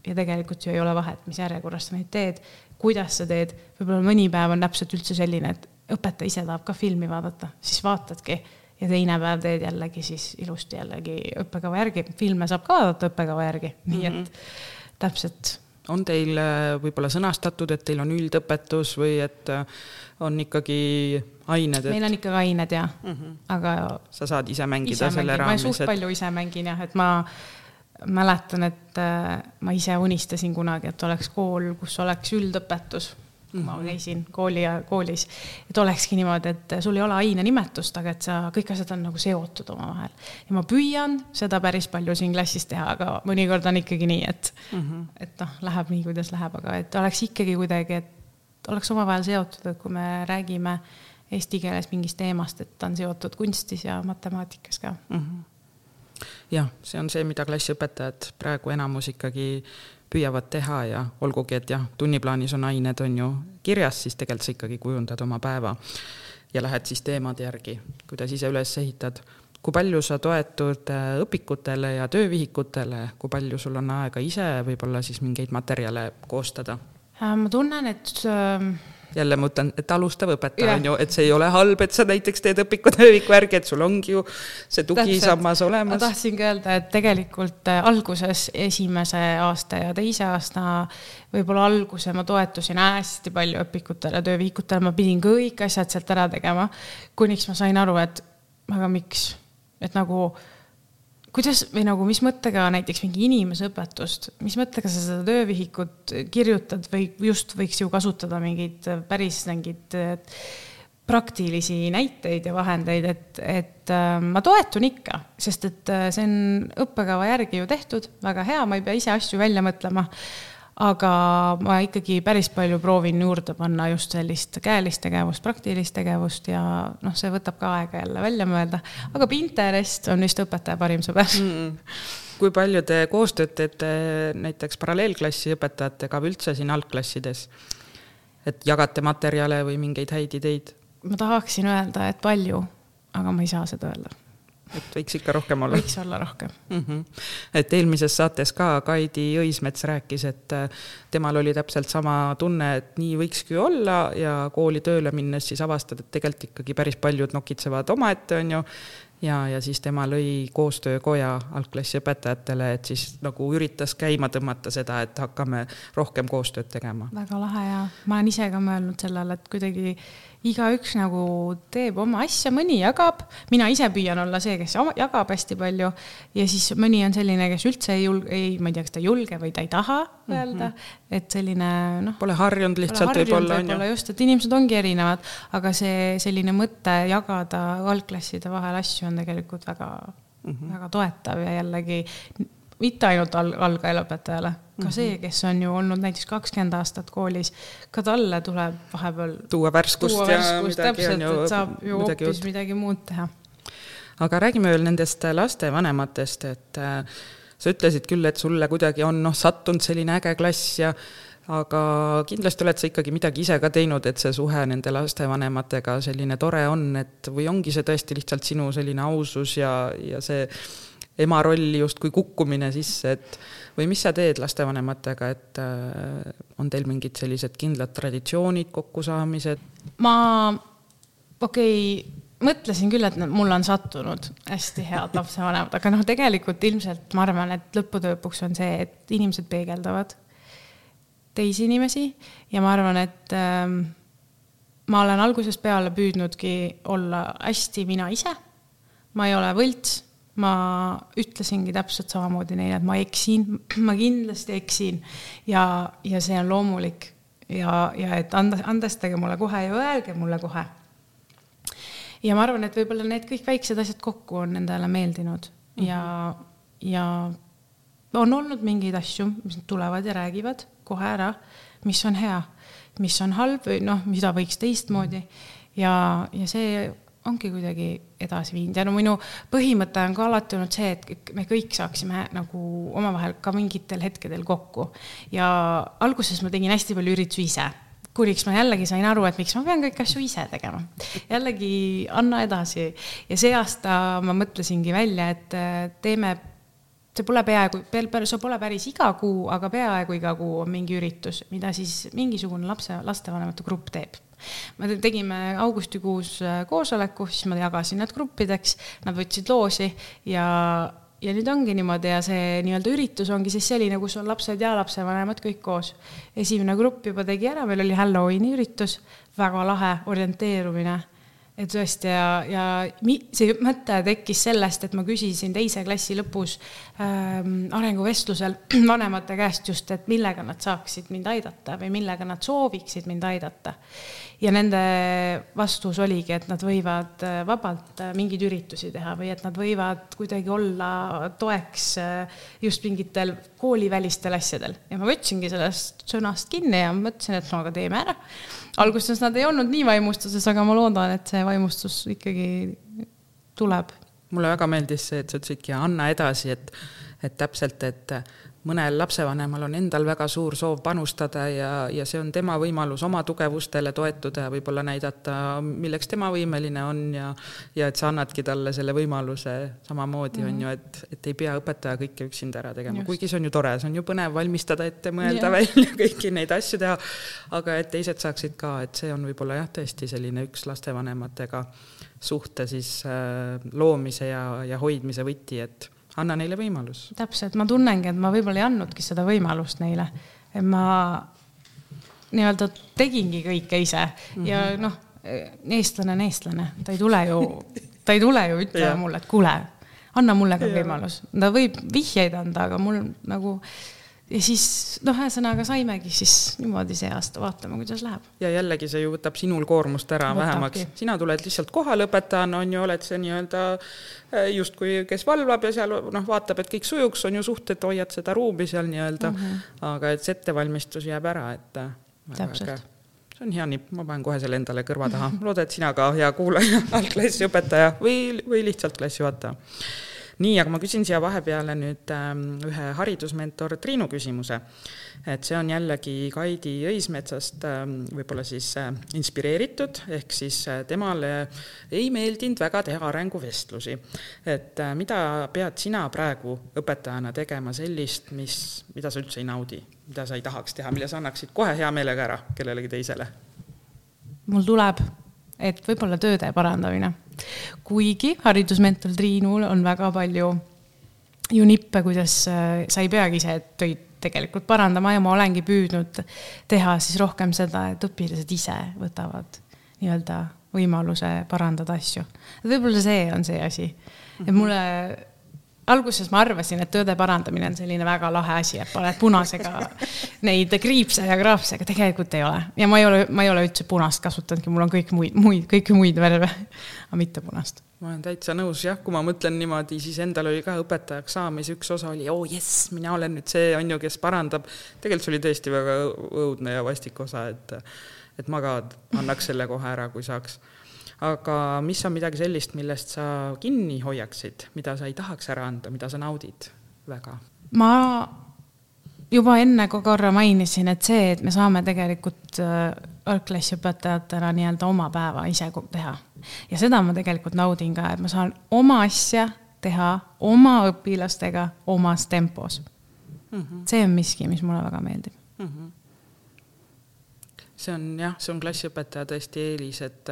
Speaker 2: ja tegelikult ju ei ole vahet, mis järjekorras sa neid teed, kuidas sa teed, võib-olla mõni päev on täpselt üldse selline, et õpetaja ise tahab ka filmi vaadata, siis vaatadki ja teine päev teed jällegi siis ilusti jällegi õppekava järgi, filme saab ka vaadata õppekava järgi, nii et mm -hmm. täpselt
Speaker 1: on teil äh, võib-olla sõnastatud, et teil on üldõpetus või et äh, on ikkagi ained et...?
Speaker 2: meil on ikkagi ained jah mm, -hmm. aga.
Speaker 1: sa saad ise mängida ise selle mängin. raames?
Speaker 2: ma suht et... palju ise mängin jah, et ma mäletan, et äh, ma ise unistasin kunagi, et oleks kool, kus oleks üldõpetus kui ma mhm. käisin kooli ja koolis, et olekski niimoodi, et sul ei ole aine nimetust, aga et sa, kõik asjad on nagu seotud omavahel. ja ma püüan seda päris palju siin klassis teha, aga mõnikord on ikkagi nii, et mm, -hmm. et noh, läheb nii, kuidas läheb, aga et oleks ikkagi kuidagi, et oleks omavahel seotud, et kui me räägime eesti keeles mingist teemast, et ta on seotud kunstis ja matemaatikas ka mm. -hmm.
Speaker 1: jah, see on see, mida klassiõpetajad praegu enamus ikkagi püüavad teha ja olgugi, et jah, tunniplaanis on ained, on ju kirjas, siis tegelikult sa ikkagi kujundad oma päeva ja lähed siis teemade järgi, kuidas ise üles ehitad. kui palju sa toetud äh, õpikutele ja töövihikutele, kui palju sul on aega ise võib-olla siis mingeid materjale koostada?
Speaker 2: Äh, ma tunnen, et äh
Speaker 1: jälle ma ütlen, et alustav õpetaja on ju, et see ei ole halb, et sa näiteks teed õpikutööviku järgi, et sul ongi ju see tugisammas olemas.
Speaker 2: ma tahtsingi öelda, et tegelikult äh, alguses esimese aasta ja teise aasta võib-olla alguse ma toetusin hästi palju õpikutele, töövihikutele, ma pidin kõik asjad sealt ära tegema, kuniks ma sain aru, et aga miks, et nagu kuidas või nagu, mis mõttega näiteks mingi inimeseõpetust, mis mõttega sa seda töövihikut kirjutad või just võiks ju kasutada mingeid päris mingeid praktilisi näiteid ja vahendeid, et, et äh, ma toetun ikka, sest et äh, see on õppekava järgi ju tehtud, väga hea, ma ei pea ise asju välja mõtlema aga ma ikkagi päris palju proovin juurde panna just sellist käelist tegevust, praktilist tegevust ja noh, see võtab ka aega jälle välja mõelda. aga Pinterest on vist õpetaja parim sõber mm. -mm.
Speaker 1: kui palju te koostööd teete näiteks paralleelklassi õpetajatega või üldse siin algklassides? et jagate materjale või mingeid häid ideid?
Speaker 2: ma tahaksin öelda, et palju, aga ma ei saa seda öelda
Speaker 1: et võiks ikka rohkem olla.
Speaker 2: võiks olla rohkem mm.
Speaker 1: -hmm. et eelmises saates ka Kaidi Õismets rääkis, et äh, temal oli täpselt sama tunne, et nii võikski olla ja kooli tööle minnes siis avastad, et tegelikult ikkagi päris paljud nokitsevad omaette, on ju ja, ja siis tema lõi koostöökoja algklassi õpetajatele, et siis nagu üritas käima tõmmata seda, et hakkame rohkem koostööd tegema.
Speaker 2: väga lahe ja ma olen ise ka mõelnud sellele, et kuidagi igaüks nagu teeb oma asja, mõni jagab, mina ise püüan olla see, kes jagab hästi palju ja siis mõni on selline, kes üldse ei julge, ei, ma ei tea, kas ta ei julge või ta ei taha öelda mm, -hmm. et selline noh.
Speaker 1: Pole harjunud lihtsalt võib-olla
Speaker 2: on ju. just, et inimesed ongi erinevad, aga see selline mõte jagada algklasside vahel asju on tegelikult väga mm, -hmm. väga toetav ja jällegi mitte ainult al-, algajalõpetajale, ka mhm. see, kes on ju olnud näiteks kakskümmend aastat koolis, ka talle tuleb vahepeal
Speaker 1: tuua värskust, tuua
Speaker 2: värskust ja täpselt, et saab ju hoopis juht. midagi muud teha.
Speaker 1: aga räägime veel nendest lastevanematest, et äh, sa ütlesid küll, et sulle kuidagi on noh, sattunud selline äge klass ja aga kindlasti oled sa ikkagi midagi ise ka teinud, et see suhe nende lastevanematega selline tore on, et või ongi see tõesti lihtsalt sinu selline ausus ja, ja see ema rolli justkui kukkumine sisse, et või mis sa teed lastevanematega, et äh, on teil mingid sellised kindlad traditsioonid, kokkusaamised?
Speaker 2: ma, okei okay, mõtlesin küll, et mul on sattunud hästi head lapsevanemad, aga noh, tegelikult ilmselt ma arvan, et lõppude lõpuks on see, et inimesed peegeldavad teisi inimesi ja ma arvan, et ähm, ma olen algusest peale püüdnudki olla hästi mina ise. ma ei ole võlts ma ütlesingi täpselt samamoodi neile, et ma eksin, ma kindlasti eksin. Ja, ja see on loomulik. Ja, ja et anda, andestage mulle kohe ja öelge mulle kohe. ja ma arvan, et võib-olla need kõik väiksed asjad kokku on nendele meeldinud. Mm -hmm. ja, ja on olnud mingeid asju, mis tulevad ja räägivad kohe ära, mis on hea, mis on halb või noh, mida võiks teistmoodi. Ja, ja see ongi kuidagi edasi viinud ja no minu põhimõte on ka alati olnud see, et me kõik saaksime nagu omavahel ka mingitel hetkedel kokku. ja alguses ma tegin hästi palju üritusi ise, kuniks ma jällegi sain aru, et miks ma pean kõiki asju ise tegema. jällegi anna edasi ja see aasta ma mõtlesingi välja, et teeme see pole peaaegu, see pole päris iga kuu, aga peaaegu iga kuu on mingi üritus, mida siis mingisugune lapse, lastevanemate grupp teeb me tegime augustikuus äh, koosoleku, siis ma jagasin nad gruppideks, nad võtsid loosi ja, ja nüüd ongi niimoodi ja see nii-öelda üritus ongi siis selline, kus on lapsed ja lapsevanemad kõik koos. esimene grupp juba tegi ära, meil oli Halloweeni üritus, väga lahe orienteerumine et tõesti ja, ja see mõte tekkis sellest, et ma küsisin teise klassi lõpus ähm, arenguvestlusel vanemate käest just, et millega nad saaksid mind aidata või millega nad sooviksid mind aidata ja nende vastus oligi, et nad võivad äh, vabalt äh, mingeid üritusi teha või et nad võivad kuidagi olla toeks äh, just mingitel koolivälistel asjadel ja ma võtsingi sellest sõnast kinni ja mõtlesin, et no aga teeme ära. Alguses nad ei olnud nii vaimustuses, aga ma loodan, et see vaimustus ikkagi tuleb.
Speaker 1: mulle väga meeldis see, et sa ütlesidki anna edasi, et, et täpselt, et mõnel lapsevanemal on endal väga suur soov panustada ja, ja see on tema võimalus oma tugevustele toetuda ja võib-olla näidata, milleks tema võimeline on ja ja et sa annadki talle selle võimaluse samamoodi mm, -hmm. on ju, et, et ei pea õpetaja kõike üksinda ära tegema, kuigi see on ju tore, see on ju põnev valmistada ette, mõelda yeah. välja kõiki neid asju teha, aga et teised saaksid ka, et see on võib-olla jah, tõesti selline üks lastevanematega suhte siis äh, loomise ja, ja hoidmise võti, et anna neile võimalus.
Speaker 2: täpselt, ma tunnengi, et ma võib-olla ei andnudki seda võimalust neile, et ma nii-öelda tegingi kõike ise. Mm -hmm. ja noh, eestlane on eestlane, ta ei tule ju, ta ei tule ju ütlema mulle, et kuule, anna mulle ka võimalus, ta võib vihjeid anda, aga mul nagu ja siis noh, ühesõnaga saimegi siis niimoodi see aasta, vaatame, kuidas läheb.
Speaker 1: ja jällegi see ju võtab sinul koormust ära Võtabki. vähemaks, sina tuled lihtsalt kohale õpetajana, on ju, oled see nii-öelda äh, justkui, kes valvab ja seal noh, vaatab, et kõik sujuks, on ju suht, et hoiad seda ruumi seal nii-öelda mm, -hmm. aga et see ettevalmistus jääb ära, et. Äh,
Speaker 2: täpselt
Speaker 1: see on hea nipp, ma panen kohe selle endale kõrva taha, loodan, et sina ka, hea kuulaja, algklassiõpetaja või, või lihtsalt klassijuhataja nii, aga ma küsin siia vahepeale nüüd ähm, ühe haridusmentor Triinu küsimuse. et see on jällegi Kaidi Õismetsast ähm, võib-olla siis äh, inspireeritud, ehk siis äh, temale ei meeldinud väga teha arenguvestlusi. et äh, mida pead sina praegu õpetajana tegema sellist, mis, mida sa üldse ei naudi, mida sa ei tahaks teha, mille sa annaksid kohe hea meelega ära kellelegi teisele?
Speaker 2: mul tuleb et võib-olla tööde parandamine. Kuigi haridusmentor Triinul on väga palju ju nippe, kuidas äh, sa ei peagi ise töid tegelikult parandama ja ma olengi püüdnud teha siis rohkem seda, et õpilased ise võtavad nii-öelda võimaluse parandada asju. võib-olla see on see asi, et mulle alguses ma arvasin, et tööde parandamine on selline väga lahe asi, et paned punasega neid kriipse ja kraapse, aga tegelikult ei ole. ja ma ei ole, ma ei ole üldse punast kasutanudki, mul on kõik muid, muid, kõiki muid värve, aga mitte punast.
Speaker 1: ma olen täitsa nõus, jah, kui ma mõtlen niimoodi, siis endal oli ka õpetajaks saamise üks osa oli, oo oh, jess, mina olen nüüd see, on ju, kes parandab. tegelikult see oli tõesti väga õudne ja vastik osa, et, et ma ka annaks selle kohe ära, kui saaks aga mis on midagi sellist, millest sa kinni hoiaksid, mida sa ei tahaks ära anda, mida sa naudid väga?
Speaker 2: ma juba enne ka korra mainisin, et see, et me saame tegelikult äh, algklassiõpetajatena nii-öelda oma päeva ise teha. ja seda ma tegelikult naudin ka, et ma saan oma asja teha oma õpilastega omas tempos mm. -hmm. see on miski, mis mulle väga meeldib mm. -hmm.
Speaker 1: see on jah, see on klassiõpetaja tõesti eelis, et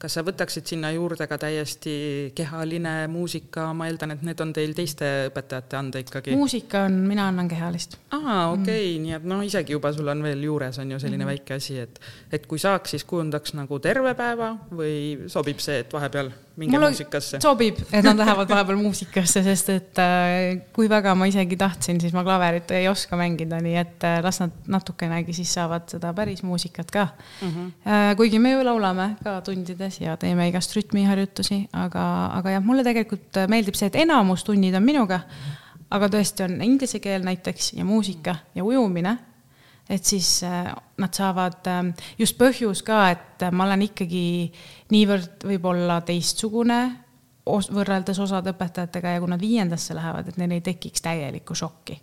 Speaker 1: kas sa võtaksid sinna juurde ka täiesti kehaline muusika, ma eeldan, et need on teil teiste õpetajate anda ikkagi?
Speaker 2: muusika on, mina annan kehalist.
Speaker 1: aa, okei okay, mm., nii et noh, isegi juba sul on veel juures on ju selline mm. väike asi, et et kui saaks, siis kujundaks nagu terve päeva või sobib see, et vahepeal minge Mulle muusikasse?
Speaker 2: sobib, et nad lähevad vahepeal muusikasse, sest et äh, kui väga ma isegi tahtsin, siis ma klaverit ei oska mängida, nii et äh, las nad natukenegi siis saavad seda päris muusikat ka mm. -hmm. kuigi me ju laulame ka tundides ja teeme igast rütmiharjutusi, aga, aga jah, mulle tegelikult meeldib see, et enamus tunnid on minuga, aga tõesti on inglise keel näiteks ja muusika ja ujumine et siis äh, nad saavad ähm, just põhjus ka, et ma olen ikkagi niivõrd võib-olla teistsugune os võrreldes osade õpetajatega ja kui nad viiendasse lähevad, et neil ei tekiks täielikku šokki.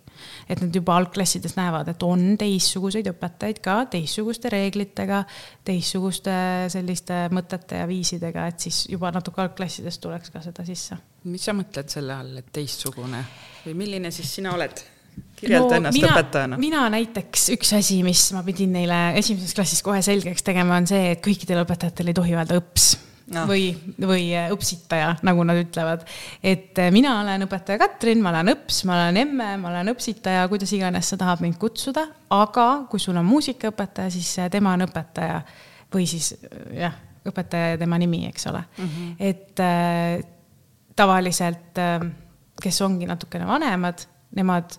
Speaker 2: et nad juba algklassides näevad, et on teistsuguseid õpetajaid ka teistsuguste reeglitega, teistsuguste selliste mõtete ja viisidega, et siis juba natuke algklassides tuleks ka seda sisse.
Speaker 1: mis sa mõtled selle all, et teistsugune või milline siis sina oled? Kirjelda no, ennast mina, õpetajana.
Speaker 2: mina näiteks, üks asi, mis ma pidin neile esimeses klassis kohe selgeks tegema, on see, et kõikidel õpetajatel ei tohi öelda õps no. või, või äh, õpsitaja, nagu nad ütlevad. et äh, mina olen õpetaja Katrin, ma olen õps, ma olen emme, ma olen õpsitaja, kuidas iganes sa tahad mind kutsuda, aga kui sul on muusikaõpetaja, siis äh, tema on õpetaja või siis jah, õpetaja ja tema nimi, eks ole mm. -hmm. et äh, tavaliselt äh, kes ongi natukene vanemad, nemad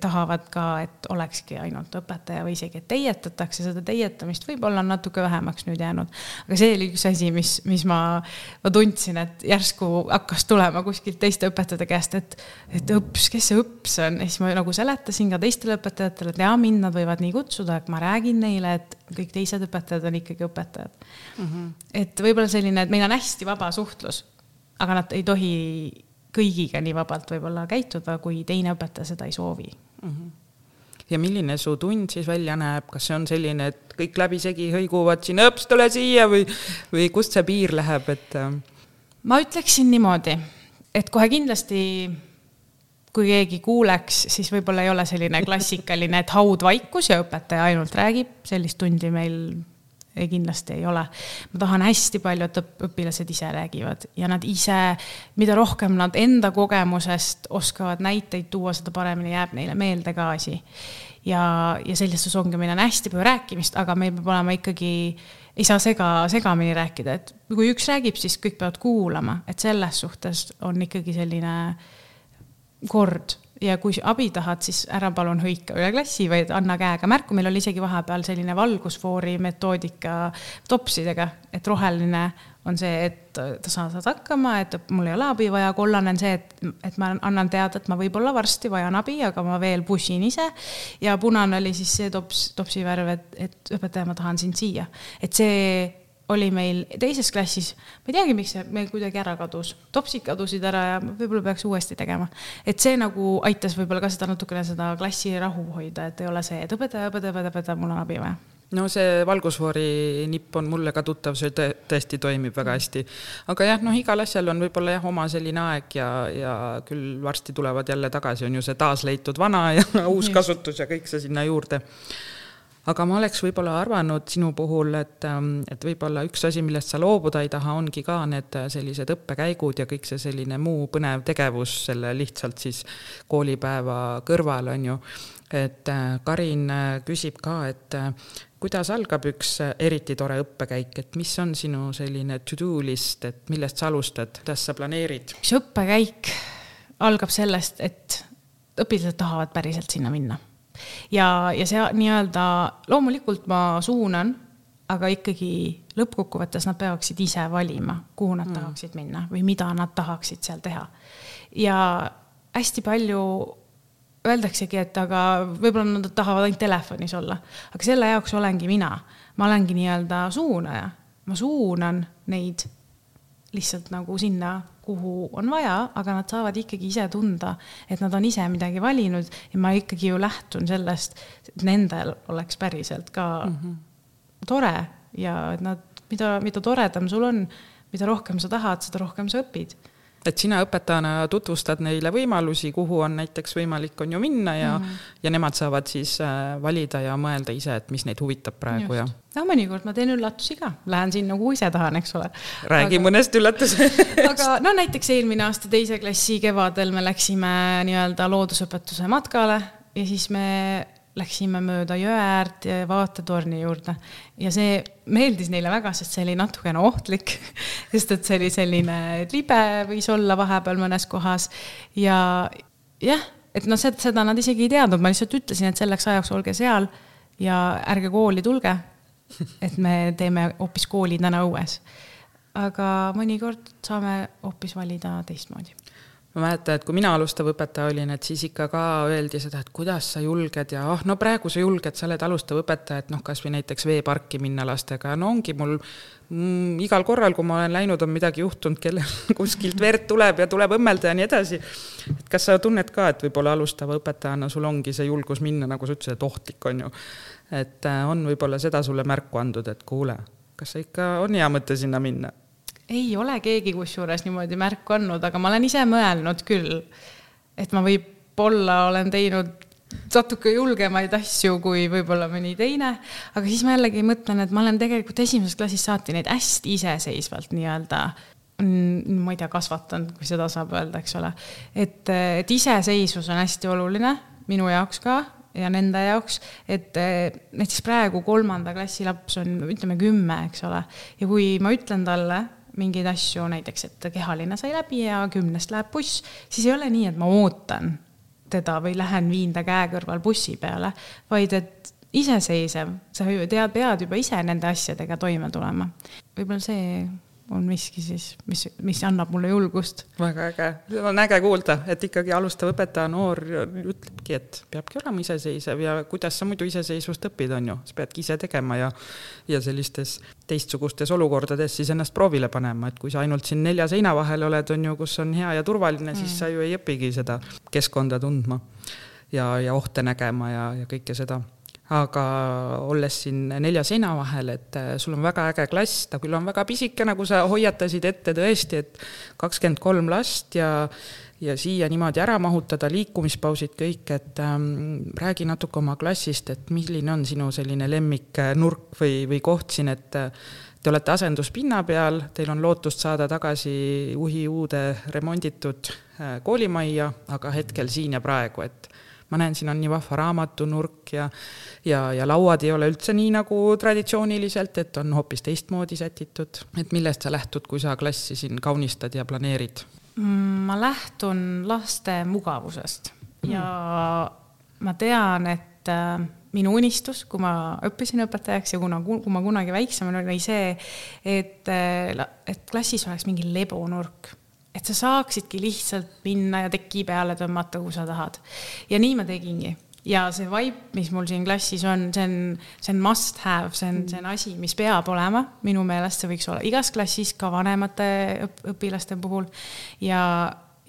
Speaker 2: tahavad ka, et olekski ainult õpetaja või isegi, et teietatakse, seda teietamist võib-olla on natuke vähemaks nüüd jäänud. aga see oli üks asi, mis, mis ma, ma tundsin, et järsku hakkas tulema kuskilt teiste õpetajate käest, et, et õps, kes see õps on, ja siis ma nagu seletasin ka teistele õpetajatele, et jaa, mind nad võivad nii kutsuda, et ma räägin neile, et kõik teised õpetajad on ikkagi õpetajad mm. -hmm. et võib-olla selline, et meil on hästi vaba suhtlus, aga nad ei tohi kõigiga nii vabalt võib-olla käituda, kui teine õpetaja seda ei soovi mm. -hmm
Speaker 1: ja milline su tund siis välja näeb, kas see on selline, et kõik läbisegi hõiguvad siin, õps, tule siia või, või kust see piir läheb, et? Äh?
Speaker 2: ma ütleksin niimoodi, et kohe kindlasti kui keegi kuuleks, siis võib-olla ei ole selline klassikaline, et haudvaikus ja õpetaja ainult räägib, sellist tundi meil ei, kindlasti ei ole. ma tahan hästi palju, et õpilased ise räägivad ja nad ise, mida rohkem nad enda kogemusest oskavad näiteid tuua, seda paremini jääb neile meelde ka asi. ja, ja selles suhtes ongi, meil on hästi palju rääkimist, aga meil peab olema ikkagi, ei saa sega, segamini rääkida, et kui üks räägib, siis kõik peavad kuulama, et selles suhtes on ikkagi selline kord ja kui abi tahad, siis ära palun hõika üle klassi, vaid anna käega märku, meil oli isegi vahepeal selline valgusfoori metoodika topsidega, et roheline on see, et sa saad hakkama, et mul ei ole abi vaja, kollane on see, et, et ma annan teada, et ma võib-olla varsti vajan abi, aga ma veel pushin ise. ja punane oli siis see tops, topsi värv, et, et õpetaja, ma tahan sind siia. et see oli meil teises klassis, ma ei teagi, miks see meil kuidagi ära kadus, topsid kadusid ära ja võib-olla peaks uuesti tegema. et see nagu aitas võib-olla ka seda natukene seda klassi rahu hoida, et ei ole see, et õpetaja, õpetaja, õpetaja, õpetaja, mul on abi vaja.
Speaker 1: No see valgusfoori nipp on mulle ka tuttav, see tõ tõesti toimib väga hästi. aga jah, noh, igal asjal on võib-olla jah, oma selline aeg ja, ja küll varsti tulevad jälle tagasi, on ju see taasleitud vana ja uus kasutus ja kõik see sinna juurde aga ma oleks võib-olla arvanud sinu puhul, et, ähm, et võib-olla üks asi, millest sa loobuda ei taha, ongi ka need äh, sellised õppekäigud ja kõik see selline muu põnev tegevus selle lihtsalt siis koolipäeva kõrval, on ju. et äh, Karin äh, küsib ka, et kuidas algab üks eriti tore õppekäik, et mis on sinu selline to-do list, et millest sa alustad, kuidas sa planeerid?
Speaker 2: üks õppekäik algab sellest, et õpilased tahavad päriselt sinna minna ja, ja see nii-öelda loomulikult ma suunan, aga ikkagi lõppkokkuvõttes nad peaksid ise valima, kuhu nad mm. tahaksid minna või mida nad tahaksid seal teha. ja hästi palju öeldaksegi, et aga võib-olla nad tahavad ainult telefonis olla, aga selle jaoks olengi mina, ma olengi nii-öelda suunaja, ma suunan neid lihtsalt nagu sinna kuhu on vaja, aga nad saavad ikkagi ise tunda, et nad on ise midagi valinud ja ma ikkagi ju lähtun sellest, et nendel oleks päriselt ka mm -hmm. tore ja et nad, mida, mida toredam sul on, mida rohkem sa tahad, seda rohkem sa õpid
Speaker 1: et sina õpetajana tutvustad neile võimalusi, kuhu on näiteks võimalik, on ju minna ja mm, -hmm. ja nemad saavad siis äh, valida ja mõelda ise, et mis neid huvitab praegu Just.
Speaker 2: ja. no mõnikord ma teen üllatusi ka, lähen sinna, kuhu ise tahan, eks ole.
Speaker 1: räägi aga... mõnest üllatusest
Speaker 2: aga no näiteks eelmine aasta teise klassi kevadel me läksime nii-öelda loodusõpetuse matkale ja siis me läksime mööda jõe äärt vaatetorni juurde ja see meeldis neile väga, sest see oli natukene ohtlik, sest et see oli selline libe võis olla vahepeal mõnes kohas ja jah, et noh, seda nad isegi ei teadnud, ma lihtsalt ütlesin, et selleks ajaks olge seal ja ärge kooli tulge. et me teeme hoopis kooli täna õues. aga mõnikord saame hoopis valida teistmoodi
Speaker 1: ma mäletan, et kui mina alustav õpetaja olin, et siis ikka ka öeldi seda, et kuidas sa julged ja ah, no praegu sa julged, sa oled alustav õpetaja, et noh, kasvõi näiteks veeparki minna lastega ja no ongi mul mm, igal korral, kui ma olen läinud, on midagi juhtunud, kellel kuskilt verd tuleb ja tuleb õmmelda ja nii edasi. et kas sa tunned ka, et võib-olla alustava õpetajana sul ongi see julgus minna, nagu sa ütlesid, et ohtlik on ju. et äh, on võib-olla seda sulle märku andnud, et kuule, kas see ikka on hea mõte sinna minna
Speaker 2: ei ole keegi kusjuures niimoodi märku andnud, aga ma olen ise mõelnud küll, et ma võib-olla olen teinud natuke julgemaid asju kui võib-olla mõni teine, aga siis ma jällegi mõtlen, et ma olen tegelikult esimesest klassist saati neid hästi iseseisvalt nii-öelda ma ei tea, kasvatanud, kui seda saab öelda, eks ole. et, et iseseisvus on hästi oluline minu jaoks ka ja nende jaoks, et näiteks praegu kolmanda klassi laps on, ütleme kümme, eks ole, ja kui ma ütlen talle, mingeid asju, näiteks et kehaline sai läbi ja kümnest läheb buss, siis ei ole nii, et ma ootan teda või lähen viin ta käe kõrval bussi peale, vaid et iseseisev, sa ju tead, pead juba ise nende asjadega toime tulema. võib-olla see on miski siis, mis, mis annab mulle julgust.
Speaker 1: väga äge, on äge kuulda, et ikkagi alustav õpetaja, noor ütlebki, et peabki olema iseseisev ja kuidas sa muidu iseseisvust õpid, on ju, sa peadki ise tegema ja ja sellistes teistsugustes olukordades siis ennast proovile panema, et kui sa ainult siin nelja seina vahel oled, on ju, kus on hea ja turvaline, siis mm. sa ju ei õpigi seda keskkonda tundma ja, ja ohte nägema ja, ja kõike seda aga olles siin nelja seina vahel, et äh, sul on väga äge klass, ta küll on väga pisike, nagu sa hoiatasid ette tõesti, et kakskümmend kolm last ja ja siia niimoodi ära mahutada, liikumispausid kõik, et ähm, räägi natuke oma klassist, et milline on sinu selline lemmiknurk või, või koht siin, et äh, Te olete asenduspinna peal, teil on lootust saada tagasi uhi uude remonditud äh, koolimajja, aga hetkel siin ja praegu, et ma näen, siin on nii vahva raamatunurk ja ja, ja lauad ei ole üldse nii nagu traditsiooniliselt, et on hoopis teistmoodi sätitud. et millest sa lähtud, kui sa klassi siin kaunistad ja planeerid?
Speaker 2: Mm, ma lähtun laste mugavusest ja mm. ma tean, et äh, minu unistus, kui ma õppisin õpetajaks ja kuna, kui ma kunagi väiksem olin, oli see, et, äh, et klassis oleks mingi lebonurk et sa saaksidki lihtsalt minna ja teki peale tõmmata, kui sa tahad. ja nii ma tegingi ja see vibe, mis mul siin klassis on, see on, see on must have, see on, see on asi, mis peab olema, minu meelest see võiks olla igas klassis, ka vanemate õp õpilaste puhul. ja,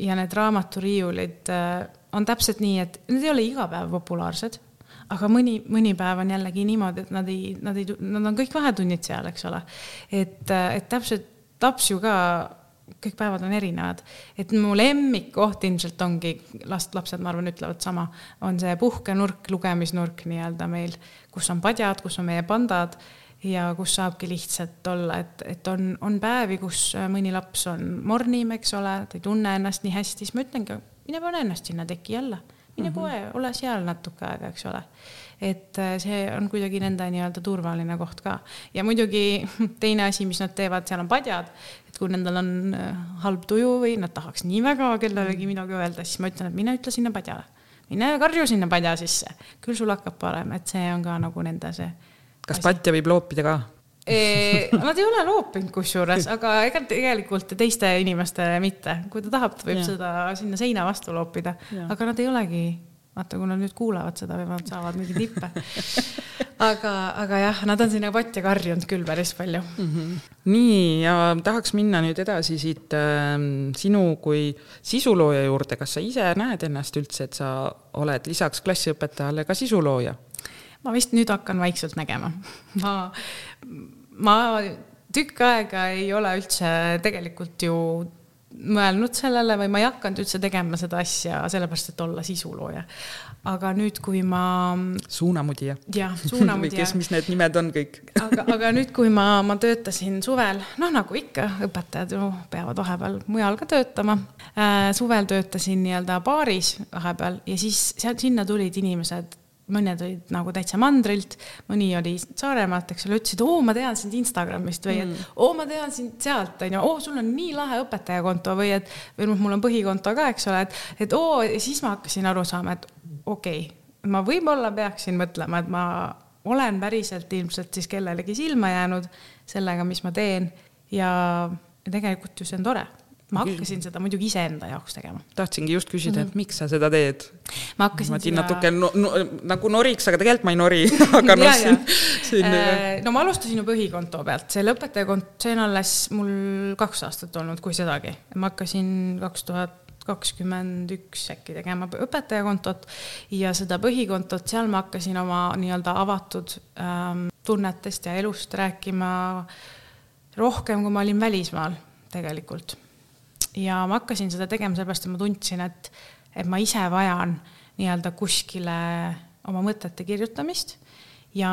Speaker 2: ja need raamaturiiulid äh, on täpselt nii, et need ei ole iga päev populaarsed, aga mõni, mõni päev on jällegi niimoodi, et nad ei, nad ei, nad on kõik vahetunnid seal, eks ole. et, äh, et täpselt laps ju ka kõik päevad on erinevad. et mu lemmikkoht ilmselt ongi, last, lapsed, ma arvan, ütlevad sama, on see puhkenurk, lugemisnurk nii-öelda meil, kus on padjad, kus on meie pandad ja kus saabki lihtsalt olla, et, et on, on päevi, kus mõni laps on mornim, eks ole, ta ei tunne ennast nii hästi, siis ma ütlengi, mine pane ennast sinna teki alla, mine mm -hmm. poe, ole seal natuke aega, eks ole et äh, see on kuidagi nende nii-öelda turvaline koht ka. ja muidugi teine asi, mis nad teevad, seal on padjad, kui nendel on äh, halb tuju või nad tahaks nii väga kellelegi midagi öelda, siis ma ütlen, et mine ütle sinna padjale. mine karju sinna padja sisse, küll sul hakkab parem, et see on ka nagu nende see.
Speaker 1: kas asi. patja võib loopida ka?
Speaker 2: Nad ei ole loopinud kusjuures, aga ega tegelikult teiste inimestele mitte, kui ta tahab, ta võib ja. seda sinna seina vastu loopida, aga nad ei olegi vaata, kui nad nüüd kuulavad seda, võib-olla nad saavad mingeid nippe. aga, aga jah, nad on sinna potti karjunud küll päris palju mm.
Speaker 1: -hmm. nii, ja tahaks minna nüüd edasi siit äh, sinu kui sisulooja juurde, kas sa ise näed ennast üldse, et sa oled lisaks klassiõpetajale ka sisulooja?
Speaker 2: ma vist nüüd hakkan vaikselt nägema. ma, ma tükk aega ei ole üldse tegelikult ju mõelnud sellele või ma ei hakanud üldse tegema seda asja sellepärast, et olla sisulooja. aga nüüd, kui ma.
Speaker 1: suunamudija.
Speaker 2: jah, suunamudija
Speaker 1: kes, mis need nimed on kõik
Speaker 2: aga, aga nüüd, kui ma, ma töötasin suvel, noh, nagu ikka, õpetajad ju peavad vahepeal mujal ka töötama äh,. suvel töötasin nii-öelda baaris vahepeal ja siis sealt, sinna tulid inimesed mõned olid nagu täitsa mandrilt, mõni oli Saaremaalt, eks ole, ütlesid, oo, ma tean sind Instagramist või et mm. oo, ma tean sind sealt, onju, oo, sul on nii lahe õpetajakonto või et, või noh, mul on põhikonto ka, eks ole, et, et oo, siis ma hakkasin aru saama, et okei okay,, ma võib-olla peaksin mõtlema, et ma olen päriselt ilmselt siis kellelegi silma jäänud sellega, mis ma teen ja, ja tegelikult ju see on tore ma hakkasin seda muidugi iseenda jaoks tegema.
Speaker 1: tahtsingi just küsida mm, -hmm. et mhm. miks sa seda teed?
Speaker 2: ma hakkasin
Speaker 1: ma seda. natuke no, no, nagu noriks, aga tegelikult ma ei nori aga noh, siin,
Speaker 2: siin äh,. no ma alustasin ju põhikonto pealt, see lõpetajakont, see on alles mul kaks aastat olnud, kui sedagi. ma hakkasin kaks tuhat kakskümmend üks äkki tegema õpetajakontot ja seda põhikontot, seal ma hakkasin oma nii-öelda avatud ähm, tunnetest ja elust rääkima rohkem, kui ma olin välismaal tegelikult ja ma hakkasin seda tegema sellepärast, et ma tundsin, et, et ma ise vajan nii-öelda kuskile oma mõtete kirjutamist ja,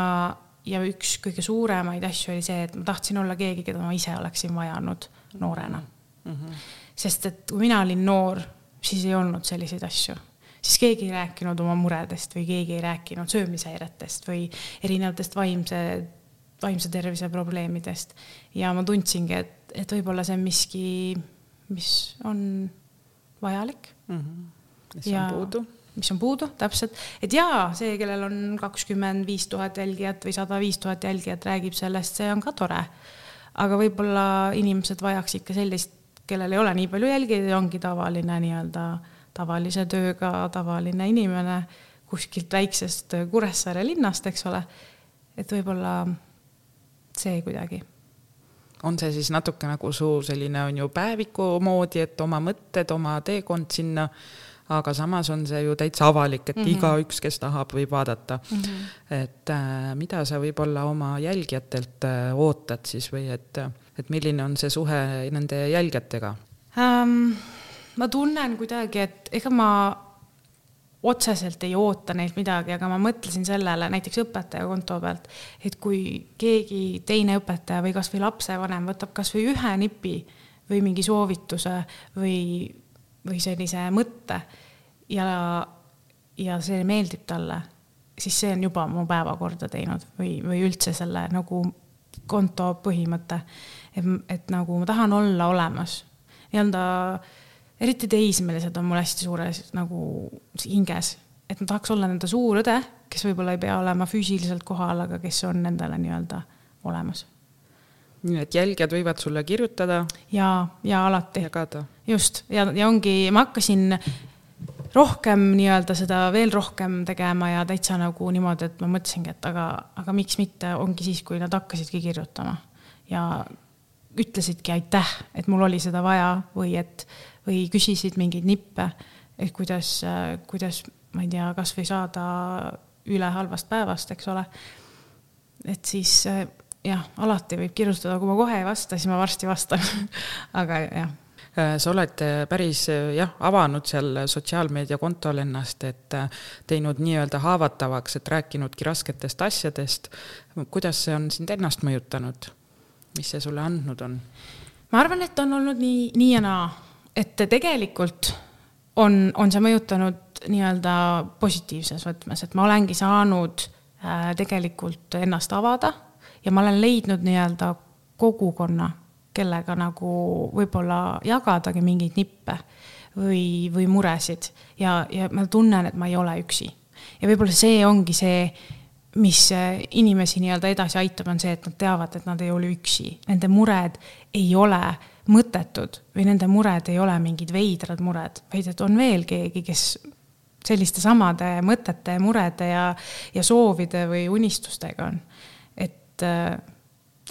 Speaker 2: ja üks kõige suuremaid asju oli see, et ma tahtsin olla keegi, keda ma ise oleksin vajanud noorena mm. -hmm. sest et kui mina olin noor, siis ei olnud selliseid asju siis keegi ei rääkinud oma muredest või keegi ei rääkinud söömishäiretest või erinevatest vaimse, vaimse tervise probleemidest. ja ma tundsingi, et, et võib-olla see on miski, mis on vajalik mm.
Speaker 1: -hmm. mis ja, on puudu?
Speaker 2: mis on puudu, täpselt, et jaa, see, kellel on kakskümmend viis tuhat jälgijat või sada viis tuhat jälgijat, räägib sellest, see on ka tore. aga võib-olla inimesed vajaks ikka sellist, kellel ei ole nii palju jälgijaid ja ongi tavaline nii-öelda tavalise tööga tavaline inimene kuskilt väiksest Kuressaare linnast, eks ole. et võib-olla see kuidagi
Speaker 1: on see siis natuke nagu su selline on ju päeviku moodi, et oma mõtted, oma teekond sinna, aga samas on see ju täitsa avalik, et mm -hmm. igaüks, kes tahab, võib vaadata mm. -hmm. et äh, mida sa võib-olla oma jälgijatelt äh, ootad siis või et, et milline on see suhe nende jälgijatega
Speaker 2: um,? ma tunnen kuidagi, et ega ma otseselt ei oota neilt midagi, aga ma mõtlesin sellele näiteks õpetaja konto pealt, et kui keegi teine õpetaja või kasvõi lapsevanem võtab kasvõi ühe nipi või mingi soovituse või, või sellise mõtte ja, ja see meeldib talle, siis see on juba mu päeva korda teinud või, või üldse selle nagu konto põhimõte. et, et nagu ma tahan olla olemas, nii-öelda eriti teismelised on mul hästi suures nagu hinges, et ma tahaks olla nende suur õde, kes võib-olla ei pea olema füüsiliselt kohal, aga kes on nendele nii-öelda olemas.
Speaker 1: nii et jälgijad võivad sulle kirjutada?
Speaker 2: ja, ja alati.
Speaker 1: jagada.
Speaker 2: just, ja, ja ongi, ma hakkasin rohkem nii-öelda seda veel rohkem tegema ja täitsa nagu niimoodi, et ma mõtlesingi, et aga, aga miks mitte, ongi siis, kui nad hakkasidki kirjutama ja ütlesidki aitäh, et mul oli seda vaja või et või küsisid mingeid nippe, et kuidas, kuidas, ma ei tea, kasvõi saada üle halvast päevast, eks ole. et siis jah, alati võib kirjutada, kui ma kohe ei vasta, siis ma varsti vastan aga jah
Speaker 1: sa oled päris jah, avanud seal sotsiaalmeediakontol ennast, et teinud nii-öelda haavatavaks, et rääkinudki rasketest asjadest. kuidas see on sind ennast mõjutanud? mis see sulle andnud on?
Speaker 2: ma arvan, et on olnud nii, nii ja naa et tegelikult on, on see mõjutanud nii-öelda positiivses võtmes, et ma olengi saanud äh, tegelikult ennast avada ja ma olen leidnud nii-öelda kogukonna, kellega nagu võib-olla jagadagi mingeid nippe või, või muresid ja, ja ma tunnen, et ma ei ole üksi. ja võib-olla see ongi see, mis inimesi nii-öelda edasi aitab, on see, et nad teavad, et nad ei ole üksi, nende mured ei ole mõttetud või nende mured ei ole mingid veidrad mured, vaid et on veel keegi, kes selliste samade mõtete, murede ja, ja soovide või unistustega on. et äh,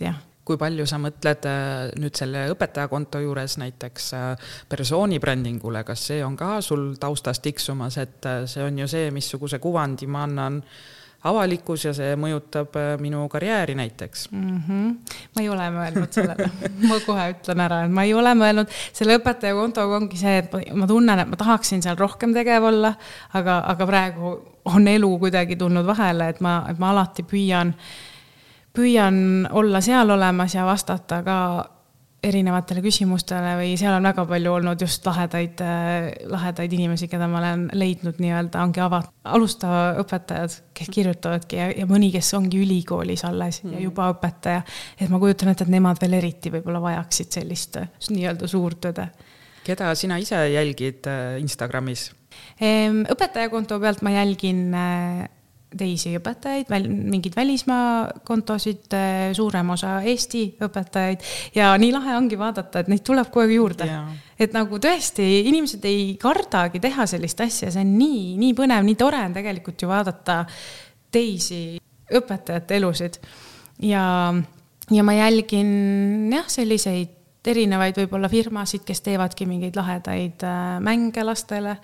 Speaker 2: jah
Speaker 1: kui palju sa mõtled äh, nüüd selle õpetajakonto juures näiteks äh, persooni brändingule, kas see on ka sul taustas tiksumas, et see on ju see, missuguse kuvandi ma annan äh, avalikkus ja see mõjutab äh, minu karjääri näiteks
Speaker 2: mm. -hmm. ma ei ole mõelnud sellele ma kohe ütlen ära, et ma ei ole mõelnud, selle õpetaja kontoga ongi see, et ma tunnen, et ma tahaksin seal rohkem tegev olla, aga, aga praegu on elu kuidagi tulnud vahele, et ma, et ma alati püüan, püüan olla seal olemas ja vastata ka erinevatele küsimustele või seal on väga palju olnud just lahedaid, äh, lahedaid inimesi, keda ma olen leidnud nii-öelda, ongi ava-, alustava õpetajad, kes kirjutavadki ja, ja mõni, kes ongi ülikoolis alles mm. ja juba õpetaja. et ma kujutan ette, et nemad veel eriti võib-olla vajaksid sellist nii-öelda suurt õde.
Speaker 1: keda sina ise jälgid äh, Instagramis?
Speaker 2: õpetajakonto pealt ma jälgin äh, teisi õpetajaid, väl-, mingeid välismaa kontosid, äh, suurem osa Eesti õpetajaid ja nii lahe ongi vaadata, et neid tuleb kogu aeg juurde. et nagu tõesti, inimesed ei kardagi teha sellist asja, see on nii, nii põnev, nii tore on tegelikult ju vaadata teisi õpetajate elusid. ja, ja ma jälgin jah, selliseid erinevaid võib-olla firmasid, kes teevadki mingeid lahedaid äh, mänge lastele,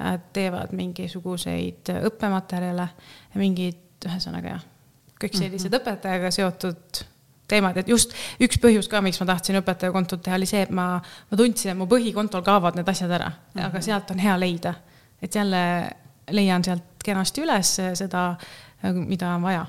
Speaker 2: äh, teevad mingisuguseid õppematerjale, mingeid, ühesõnaga jah, kõik sellised mm -hmm. õpetajaga seotud teemad, et just üks põhjus ka, miks ma tahtsin õpetajakontot teha, oli see, et ma, ma tundsin, et mu põhikontol kaovad need asjad ära mm, -hmm. aga sealt on hea leida. et jälle leian sealt kenasti üles seda, mida on vaja.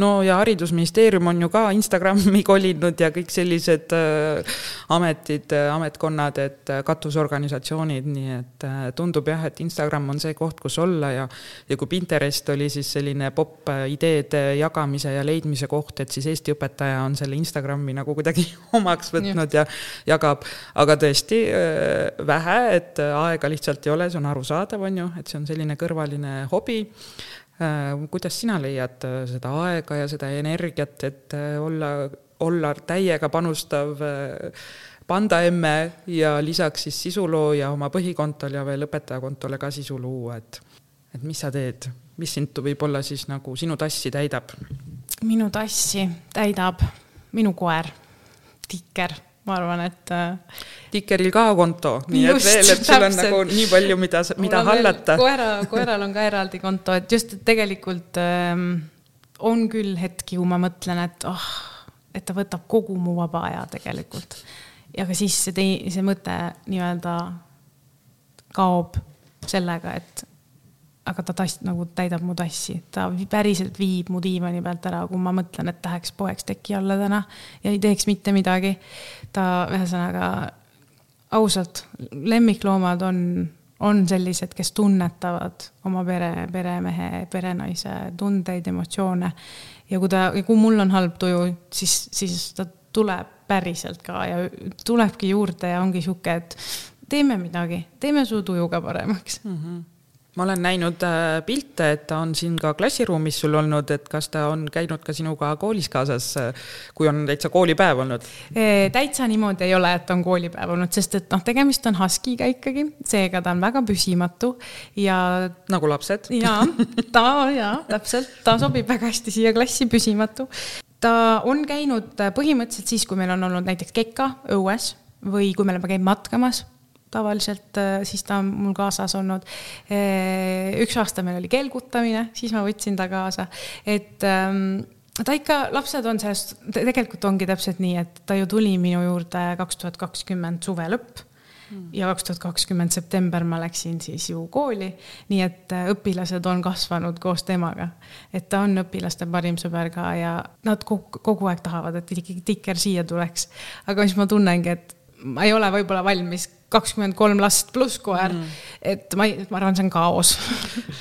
Speaker 1: No ja Haridusministeerium on ju ka Instagrami kolinud ja kõik sellised äh, ametid äh,, ametkonnad, et äh, katusorganisatsioonid, nii et tundub jah, et Instagram on see koht, kus olla ja ja kui Pinterest oli siis selline popp ideede jagamise ja leidmise koht, et siis Eesti õpetaja on selle Instagrami nagu kuidagi omaks võtnud ja, ja jagab, aga tõesti äh, vähe, et aega lihtsalt ei ole, see on arusaadav, on ju, et see on selline kõrvaline hobi kuidas sina leiad äh, seda aega ja seda energiat, et äh, olla olla täiega panustav panda emme ja lisaks siis sisulooja oma põhikontol ja veel õpetajakontole ka sisu luua, et et mis sa teed, mis sind võib-olla siis nagu sinu tassi täidab?
Speaker 2: minu tassi täidab minu koer, Tikker, ma arvan, et.
Speaker 1: Tikeril ka konto, nii just, et veel, et sul on nagu nii palju, mida, mida hallata.
Speaker 2: koera, koeral on ka eraldi konto, et just, et tegelikult ähm, on küll hetki, kui ma mõtlen, et oh, et ta võtab kogu mu vaba aja tegelikult. ja ka siis see tei-, see mõte nii-öelda kaob sellega, et aga ta tass nagu täidab mu tassi, ta päriselt viib mu diivani pealt ära, kui ma mõtlen, et läheks poeks teki alla täna ja ei teeks mitte midagi. Ta ühesõnaga ausalt, lemmikloomad on, on sellised, kes tunnetavad oma pere, peremehe, perenaise tundeid, emotsioone. ja kui ta, kui mul on halb tuju, siis, siis ta tuleb päriselt ka ja tulebki juurde ja ongi sihuke, et teeme midagi, teeme su tuju ka paremaks mm. -hmm
Speaker 1: ma olen näinud äh, pilte, et ta on siin ka klassiruumis sul olnud, et kas ta on käinud ka sinuga koolis kaasas, äh, kui on täitsa koolipäev olnud?
Speaker 2: täitsa niimoodi ei ole, et on koolipäev olnud, sest et noh, tegemist on Huskiga ikkagi, seega ta on väga püsimatu ja.
Speaker 1: nagu lapsed.
Speaker 2: ja, ta ja täpselt, ta sobib väga hästi siia klassi, püsimatu. ta on käinud põhimõtteliselt siis, kui meil on olnud näiteks keka õues või kui me oleme käinud matkamas tavaliselt äh, siis ta on mul kaasas olnud. Äh, üks aasta meil oli kelgutamine, siis ma võtsin ta kaasa, et ähm, ta ikka, lapsed on sellest, tegelikult ongi täpselt nii, et ta ju tuli minu juurde kaks tuhat kakskümmend suve lõpp mm. ja kaks tuhat kakskümmend september ma läksin siis ju kooli, nii et äh, õpilased on kasvanud koos temaga. et ta on õpilaste parim sõber ka ja nad kogu, kogu aeg tahavad, et ikkagi Tikker siia tuleks. aga siis ma tunnengi, et ma ei ole võib-olla valmis kakskümmend kolm last pluss koer mm.. et ma ei, ma arvan, see on kaos.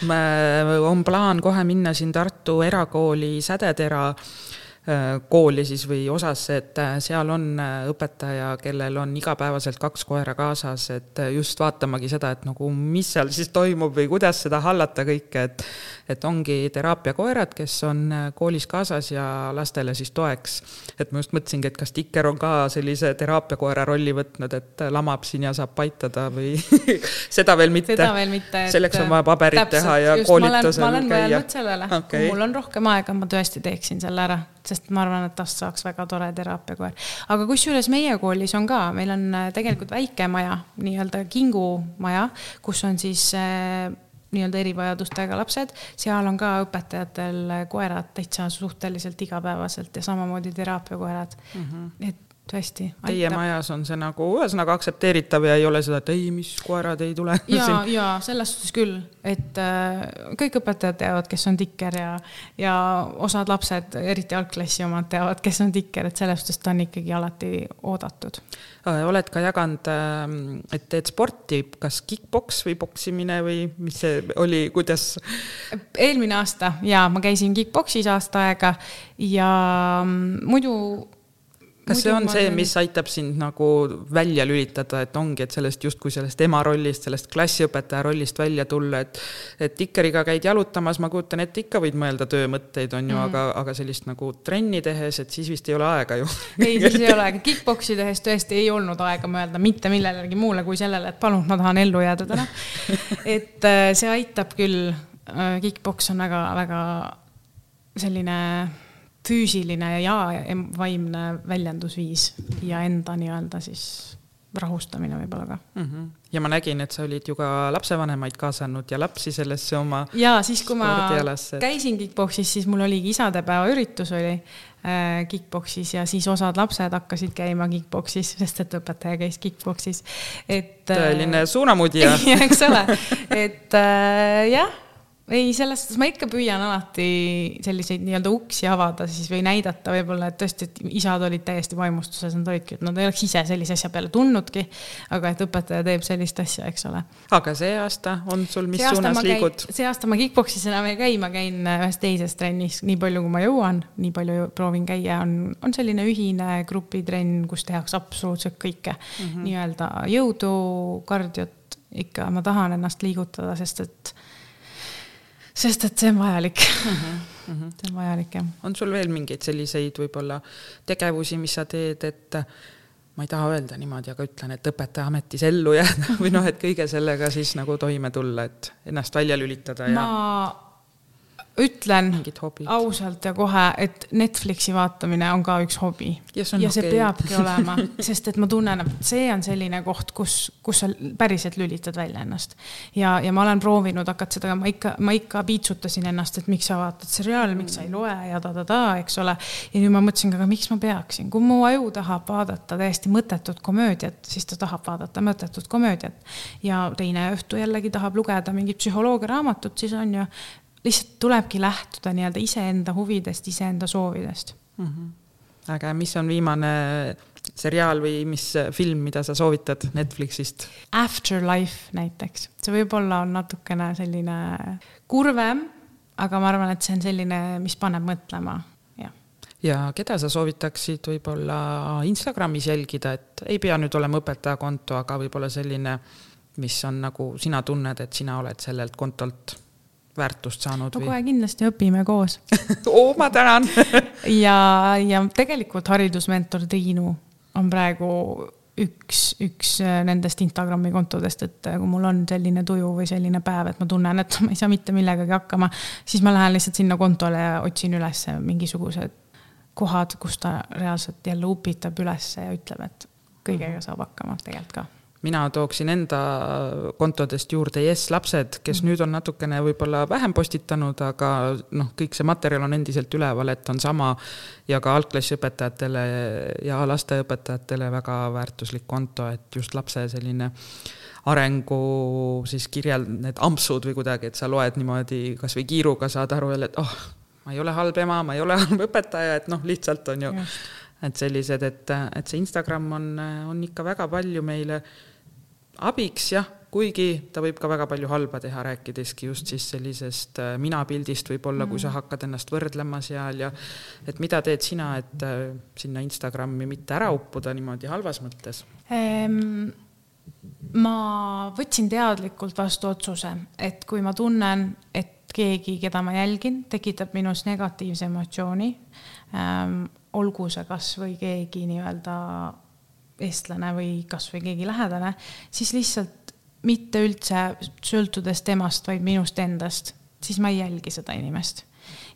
Speaker 1: On plaan kohe minna siin Tartu erakooli Sädetera kooli siis või osasse, et äh, seal on äh, õpetaja, kellel on igapäevaselt kaks koera kaasas, et just vaatamagi seda, et nagu mis seal siis toimub või kuidas seda hallata kõike, et et ongi teraapiakoerad, kes on koolis kaasas ja lastele siis toeks. et ma just mõtlesingi, et kas Tikker on ka sellise teraapiakoera rolli võtnud, et lamab siin ja saab paitada või seda veel mitte?
Speaker 2: seda veel mitte.
Speaker 1: selleks on vaja paberit teha ja koolitusel käia.
Speaker 2: ma olen mõelnud sellele okay., kui mul on rohkem aega, ma tõesti teeksin selle ära sest ma arvan, et tast saaks väga tore teraapiakoer. aga kusjuures meie koolis on ka, meil on äh, tegelikult väike maja, nii-öelda kingumaja, kus on siis äh, nii-öelda erivajadustega lapsed, seal on ka õpetajatel koerad täitsa suhteliselt igapäevaselt ja samamoodi teraapiakoerad mm. -hmm. et tõesti.
Speaker 1: Teie majas on see nagu ühesõnaga aktsepteeritav ja ei ole seda, et ei, mis koerad ei tule.
Speaker 2: ja, ja selles suhtes küll, et äh, kõik õpetajad teavad, kes on tikker ja, ja osad lapsed, eriti algklassi omad teavad, kes on tikker, et selles suhtes ta on ikkagi alati oodatud.
Speaker 1: Äh, oled ka jaganud, ähm, et teed sporti, kas kick-poks või poksimine või mis see oli, kuidas?
Speaker 2: eelmine aasta ja ma käisin kick-poksis aasta aega ja mm, muidu
Speaker 1: kas see on see, mis aitab sind nagu välja lülitada, et ongi, et sellest justkui sellest ema rollist, sellest klassiõpetaja rollist välja tulla, et et Tikkeriga käid jalutamas, ma kujutan ette, ikka võid mõelda töömõtteid, on ju mm., aga, aga sellist nagu trenni tehes, et siis vist ei ole aega ju.
Speaker 2: ei, siis ei ole aega, kick-poksi tehes tõesti ei olnud aega mõelda mitte millelegi muule kui sellele, et palun, ma tahan ellu jääda täna. et äh, see aitab küll, äh, kick-poks on väga-väga selline füüsiline ja vaimne väljendusviis ja enda nii-öelda siis rahustamine võib-olla ka mm.
Speaker 1: -hmm. ja ma nägin, et sa olid ju ka lapsevanemaid kaasanud ja lapsi sellesse oma.
Speaker 2: ja siis, kui ma käisin kick-poksis, siis mul oligi isadepäeva üritus oli äh, kick-poksis ja siis osad lapsed hakkasid käima kick-poksis, sest et õpetaja käis kick-poksis, et.
Speaker 1: tõeline suunamudija
Speaker 2: eks ole, et äh, jah ei, selles suhtes ma ikka püüan alati selliseid nii-öelda uksi avada siis või näidata võib-olla, et tõesti, et isad olid täiesti vaimustuses, nad olidki, et nad ei oleks ise sellise asja peale tulnudki. aga et õpetaja teeb sellist asja, eks ole.
Speaker 1: aga see aasta on sul, mis suunas liigud?
Speaker 2: see aasta ma kick-poksis enam ei käi, ma käin ühes teises trennis, nii palju kui ma jõuan, nii palju proovin käia, on, on selline ühine grupitrenn, kus tehakse absoluutselt kõike mm -hmm. nii-öelda jõudu, kardiot ikka, ma tahan ennast liigutada, sest et sest et see on vajalik mm. -hmm. Mm -hmm. see on vajalik, jah.
Speaker 1: on sul veel mingeid selliseid võib-olla tegevusi, mis sa teed, et ma ei taha öelda niimoodi, aga ütlen, et õpetaja ametis ellu jääda või noh, et kõige sellega siis nagu toime tulla, et ennast välja lülitada ja
Speaker 2: ma ütlen ausalt ja kohe, et Netflixi vaatamine on ka üks hobi. ja see, ja see okay. peabki olema, sest et ma tunnen, et see on selline koht, kus, kus sa päriselt lülitad välja ennast. ja, ja ma olen proovinud hakata seda, ma ikka, ma ikka piitsutasin ennast, et miks sa vaatad seriaali, miks sa ei loe ja ta-ta-ta, eks ole. ja nüüd ma mõtlesin ka, aga miks ma peaksin, kui mu aju tahab vaadata täiesti mõttetut komöödiat, siis ta tahab vaadata mõttetut komöödiat. ja teine õhtu jällegi tahab lugeda mingit psühholoogiaraamatut, siis on ju lihtsalt tulebki lähtuda nii-öelda iseenda huvidest, iseenda soovidest mm.
Speaker 1: -hmm. äge, mis on viimane seriaal või mis film, mida sa soovitad Netflixist?
Speaker 2: Afterlife näiteks, see võib-olla on natukene selline kurvem, aga ma arvan, et see on selline, mis paneb mõtlema, jah.
Speaker 1: ja keda sa soovitaksid võib-olla Instagramis jälgida, et ei pea nüüd olema õpetajakonto, aga võib-olla selline, mis on nagu sina tunned, et sina oled sellelt kontolt väärtust saanud?
Speaker 2: no kohe kindlasti õpime koos.
Speaker 1: Oo, ma tänan.
Speaker 2: Ja, ja tegelikult haridusmentor Triinu on praegu üks, üks äh, nendest Instagrami kontodest, et äh, kui mul on selline tuju või selline päev, et ma tunnen, et ma ei saa mitte millegagi hakkama, siis ma lähen lihtsalt sinna kontole ja otsin üles mingisugused kohad, kus ta reaalselt jälle upitab ülesse ja ütleb, et kõigega saab hakkama tegelikult ka
Speaker 1: mina tooksin enda kontodest juurde Yes lapsed, kes mm. nüüd on natukene võib-olla vähem postitanud, aga noh, kõik see materjal on endiselt üleval, et on sama ja ka algklassiõpetajatele ja lasteõpetajatele väga väärtuslik konto, et just lapse selline arengu siis kirjeld-, need ampsud või kuidagi, et sa loed niimoodi kasvõi kiiruga, saad aru jälle, et oh, ma ei ole halb ema, ma ei ole halb õpetaja, et noh, lihtsalt on ju, et sellised, et, et see Instagram on, on ikka väga palju meile abiks jah, kuigi ta võib ka väga palju halba teha, rääkideski just siis sellisest äh, minapildist võib-olla mm., kui sa mm. hakkad ennast võrdlema seal ja et mida teed sina, et äh, sinna Instagrami mitte ära uppuda niimoodi halvas mõttes ehm,?
Speaker 2: ma võtsin teadlikult vastu otsuse, et kui ma tunnen, et keegi, keda ma jälgin, tekitab minus negatiivse emotsiooni ähm,, olgu see kas või keegi nii-öelda eestlane või kasvõi keegi lähedane, siis lihtsalt mitte üldse sõltudes temast, vaid minust endast, siis ma ei jälgi seda inimest.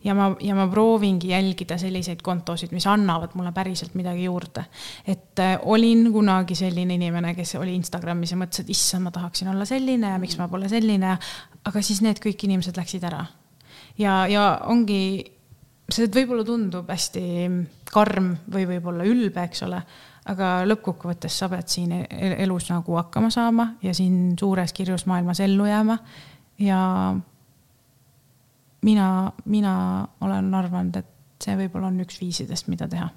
Speaker 2: ja ma, ja ma proovingi jälgida selliseid kontosid, mis annavad mulle päriselt midagi juurde. et äh, olin kunagi selline inimene, kes oli Instagramis ja mõtles, et issand, ma tahaksin olla selline ja miks ma pole selline, aga siis need kõik inimesed läksid ära. ja, ja ongi, see võib-olla tundub hästi karm või võib-olla ülbe, eks ole aga lõppkokkuvõttes sa pead siin e-, elus nagu hakkama saama ja siin suures kirjus maailmas ellu jääma. ja mina, mina olen arvanud, et see võib-olla on üks viisidest, mida teha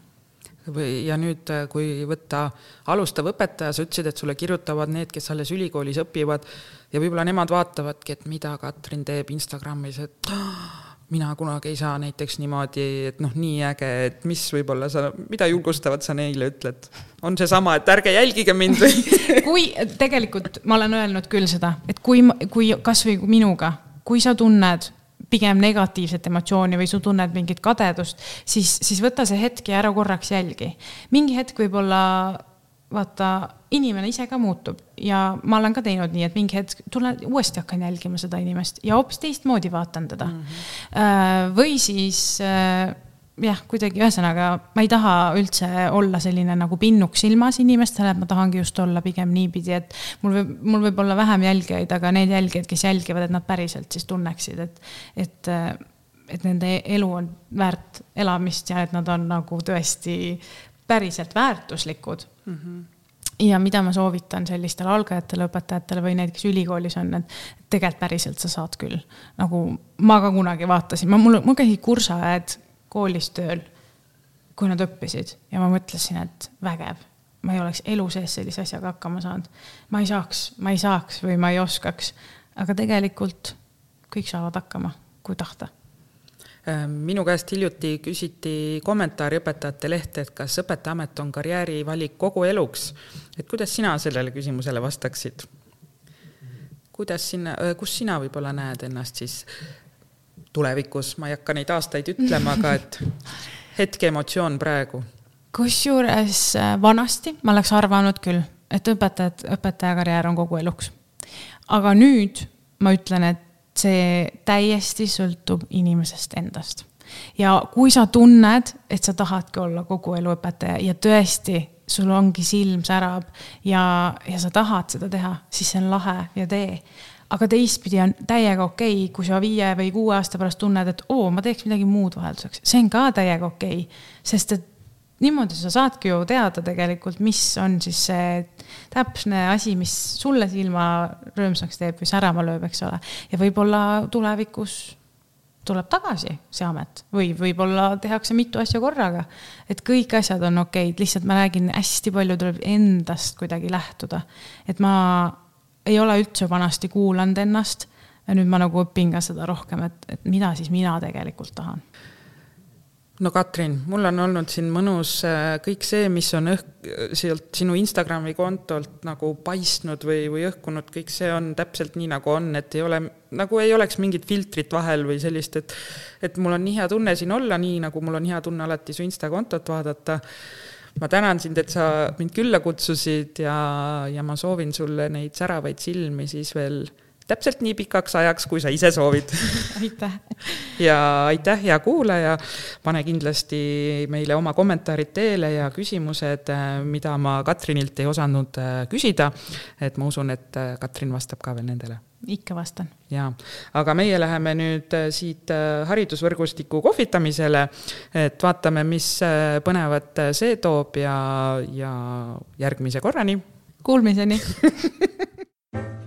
Speaker 1: või, ja nüüd, kui võtta alustav õpetaja, sa ütlesid, et sulle kirjutavad need, kes alles ülikoolis õpivad ja võib-olla nemad vaatavadki, et mida Katrin teeb Instagramis, et mina kunagi ei saa näiteks niimoodi, et noh, nii äge, et mis võib-olla sa, mida julgustavat sa neile ütled? on seesama, et ärge jälgige mind või
Speaker 2: kui tegelikult ma olen öelnud küll seda, et kui, kui kasvõi minuga, kui sa tunned pigem negatiivset emotsiooni või sa tunned mingit kadedust, siis, siis võta see hetk ja ära korraks jälgi. mingi hetk võib-olla vaata, inimene ise ka muutub ja ma olen ka teinud nii, et mingi hetk tulen uuesti hakkan jälgima seda inimest ja hoopis teistmoodi vaatan teda mm. -hmm. või siis äh, jah, kuidagi ühesõnaga ma ei taha üldse olla selline nagu pinnuks silmas inimestele, et ma tahangi just olla pigem niipidi, et mul võib, mul võib olla vähem jälgijaid, aga need jälgijad, kes jälgivad, et nad päriselt siis tunneksid, et, et et nende elu on väärt elamist ja et nad on nagu tõesti päriselt väärtuslikud mm. -hmm ja mida ma soovitan sellistele algajatele õpetajatele või need, kes ülikoolis on, et tegelikult päriselt sa saad küll. nagu ma ka kunagi vaatasin, ma, mul, mul käisid kursaõed koolis tööl, kui nad õppisid ja ma mõtlesin, et vägev. ma ei oleks elu sees sellise asjaga hakkama saanud. ma ei saaks, ma ei saaks või ma ei oskaks. aga tegelikult kõik saavad hakkama, kui tahta
Speaker 1: minu käest hiljuti küsiti kommentaari Õpetajate Lehte, et kas õpetajaamet on karjäärivalik kogu eluks. et kuidas sina sellele küsimusele vastaksid? kuidas sinna, kus sina võib-olla näed ennast siis tulevikus, ma ei hakka neid aastaid ütlema, aga et hetke emotsioon praegu?
Speaker 2: kusjuures äh, vanasti ma oleks arvanud küll, et õpetajad, õpetajakarjäär on kogu eluks. aga nüüd ma ütlen, et see täiesti sõltub inimesest endast. ja kui sa tunned, et sa tahadki olla kogu elu õpetaja ja tõesti, sul ongi silm särab ja, ja sa tahad seda teha, siis see on lahe ja tee aga teistpidi on täiega okei okay,, kui sa viie või kuue aasta pärast tunned, et oo, ma teeks midagi muud vahelduseks, see on ka täiega okei okay,. sest et niimoodi sa saadki ju teada tegelikult, mis on siis see täpne asi, mis sulle silma rõõmsaks teeb või särama lööb, eks ole. ja võib-olla tulevikus tuleb tagasi see amet või võib-olla tehakse mitu asja korraga. et kõik asjad on okeid, lihtsalt ma räägin, hästi palju tuleb endast kuidagi lähtuda. et ma ei ole üldse vanasti kuulanud ennast ja nüüd ma nagu õpin ka seda rohkem, et, et mida siis mina tegelikult tahan
Speaker 1: no Katrin, mul on olnud siin mõnus äh, kõik see, mis on õhk, sealt sinu Instagrami kontolt nagu paistnud või, või õhkunud, kõik see on täpselt nii, nagu on, et ei ole, nagu ei oleks mingit filtrit vahel või sellist, et et mul on nii hea tunne siin olla, nii nagu mul on hea tunne alati su Insta kontot vaadata. Ma tänan sind, et sa mind külla kutsusid ja, ja ma soovin sulle neid säravaid silmi siis veel täpselt nii pikaks ajaks, kui sa ise soovid
Speaker 2: aitäh!
Speaker 1: ja aitäh, hea kuulaja, pane kindlasti meile oma kommentaarid teele ja küsimused, mida ma Katrinilt ei osanud äh, küsida. et ma usun, et äh, Katrin vastab ka veel nendele
Speaker 2: ikka vastan.
Speaker 1: jaa, aga meie läheme nüüd äh, siit haridusvõrgustiku kohvitamisele, et vaatame, mis põnevat see toob ja, ja järgmise korrani.
Speaker 2: Kuulmiseni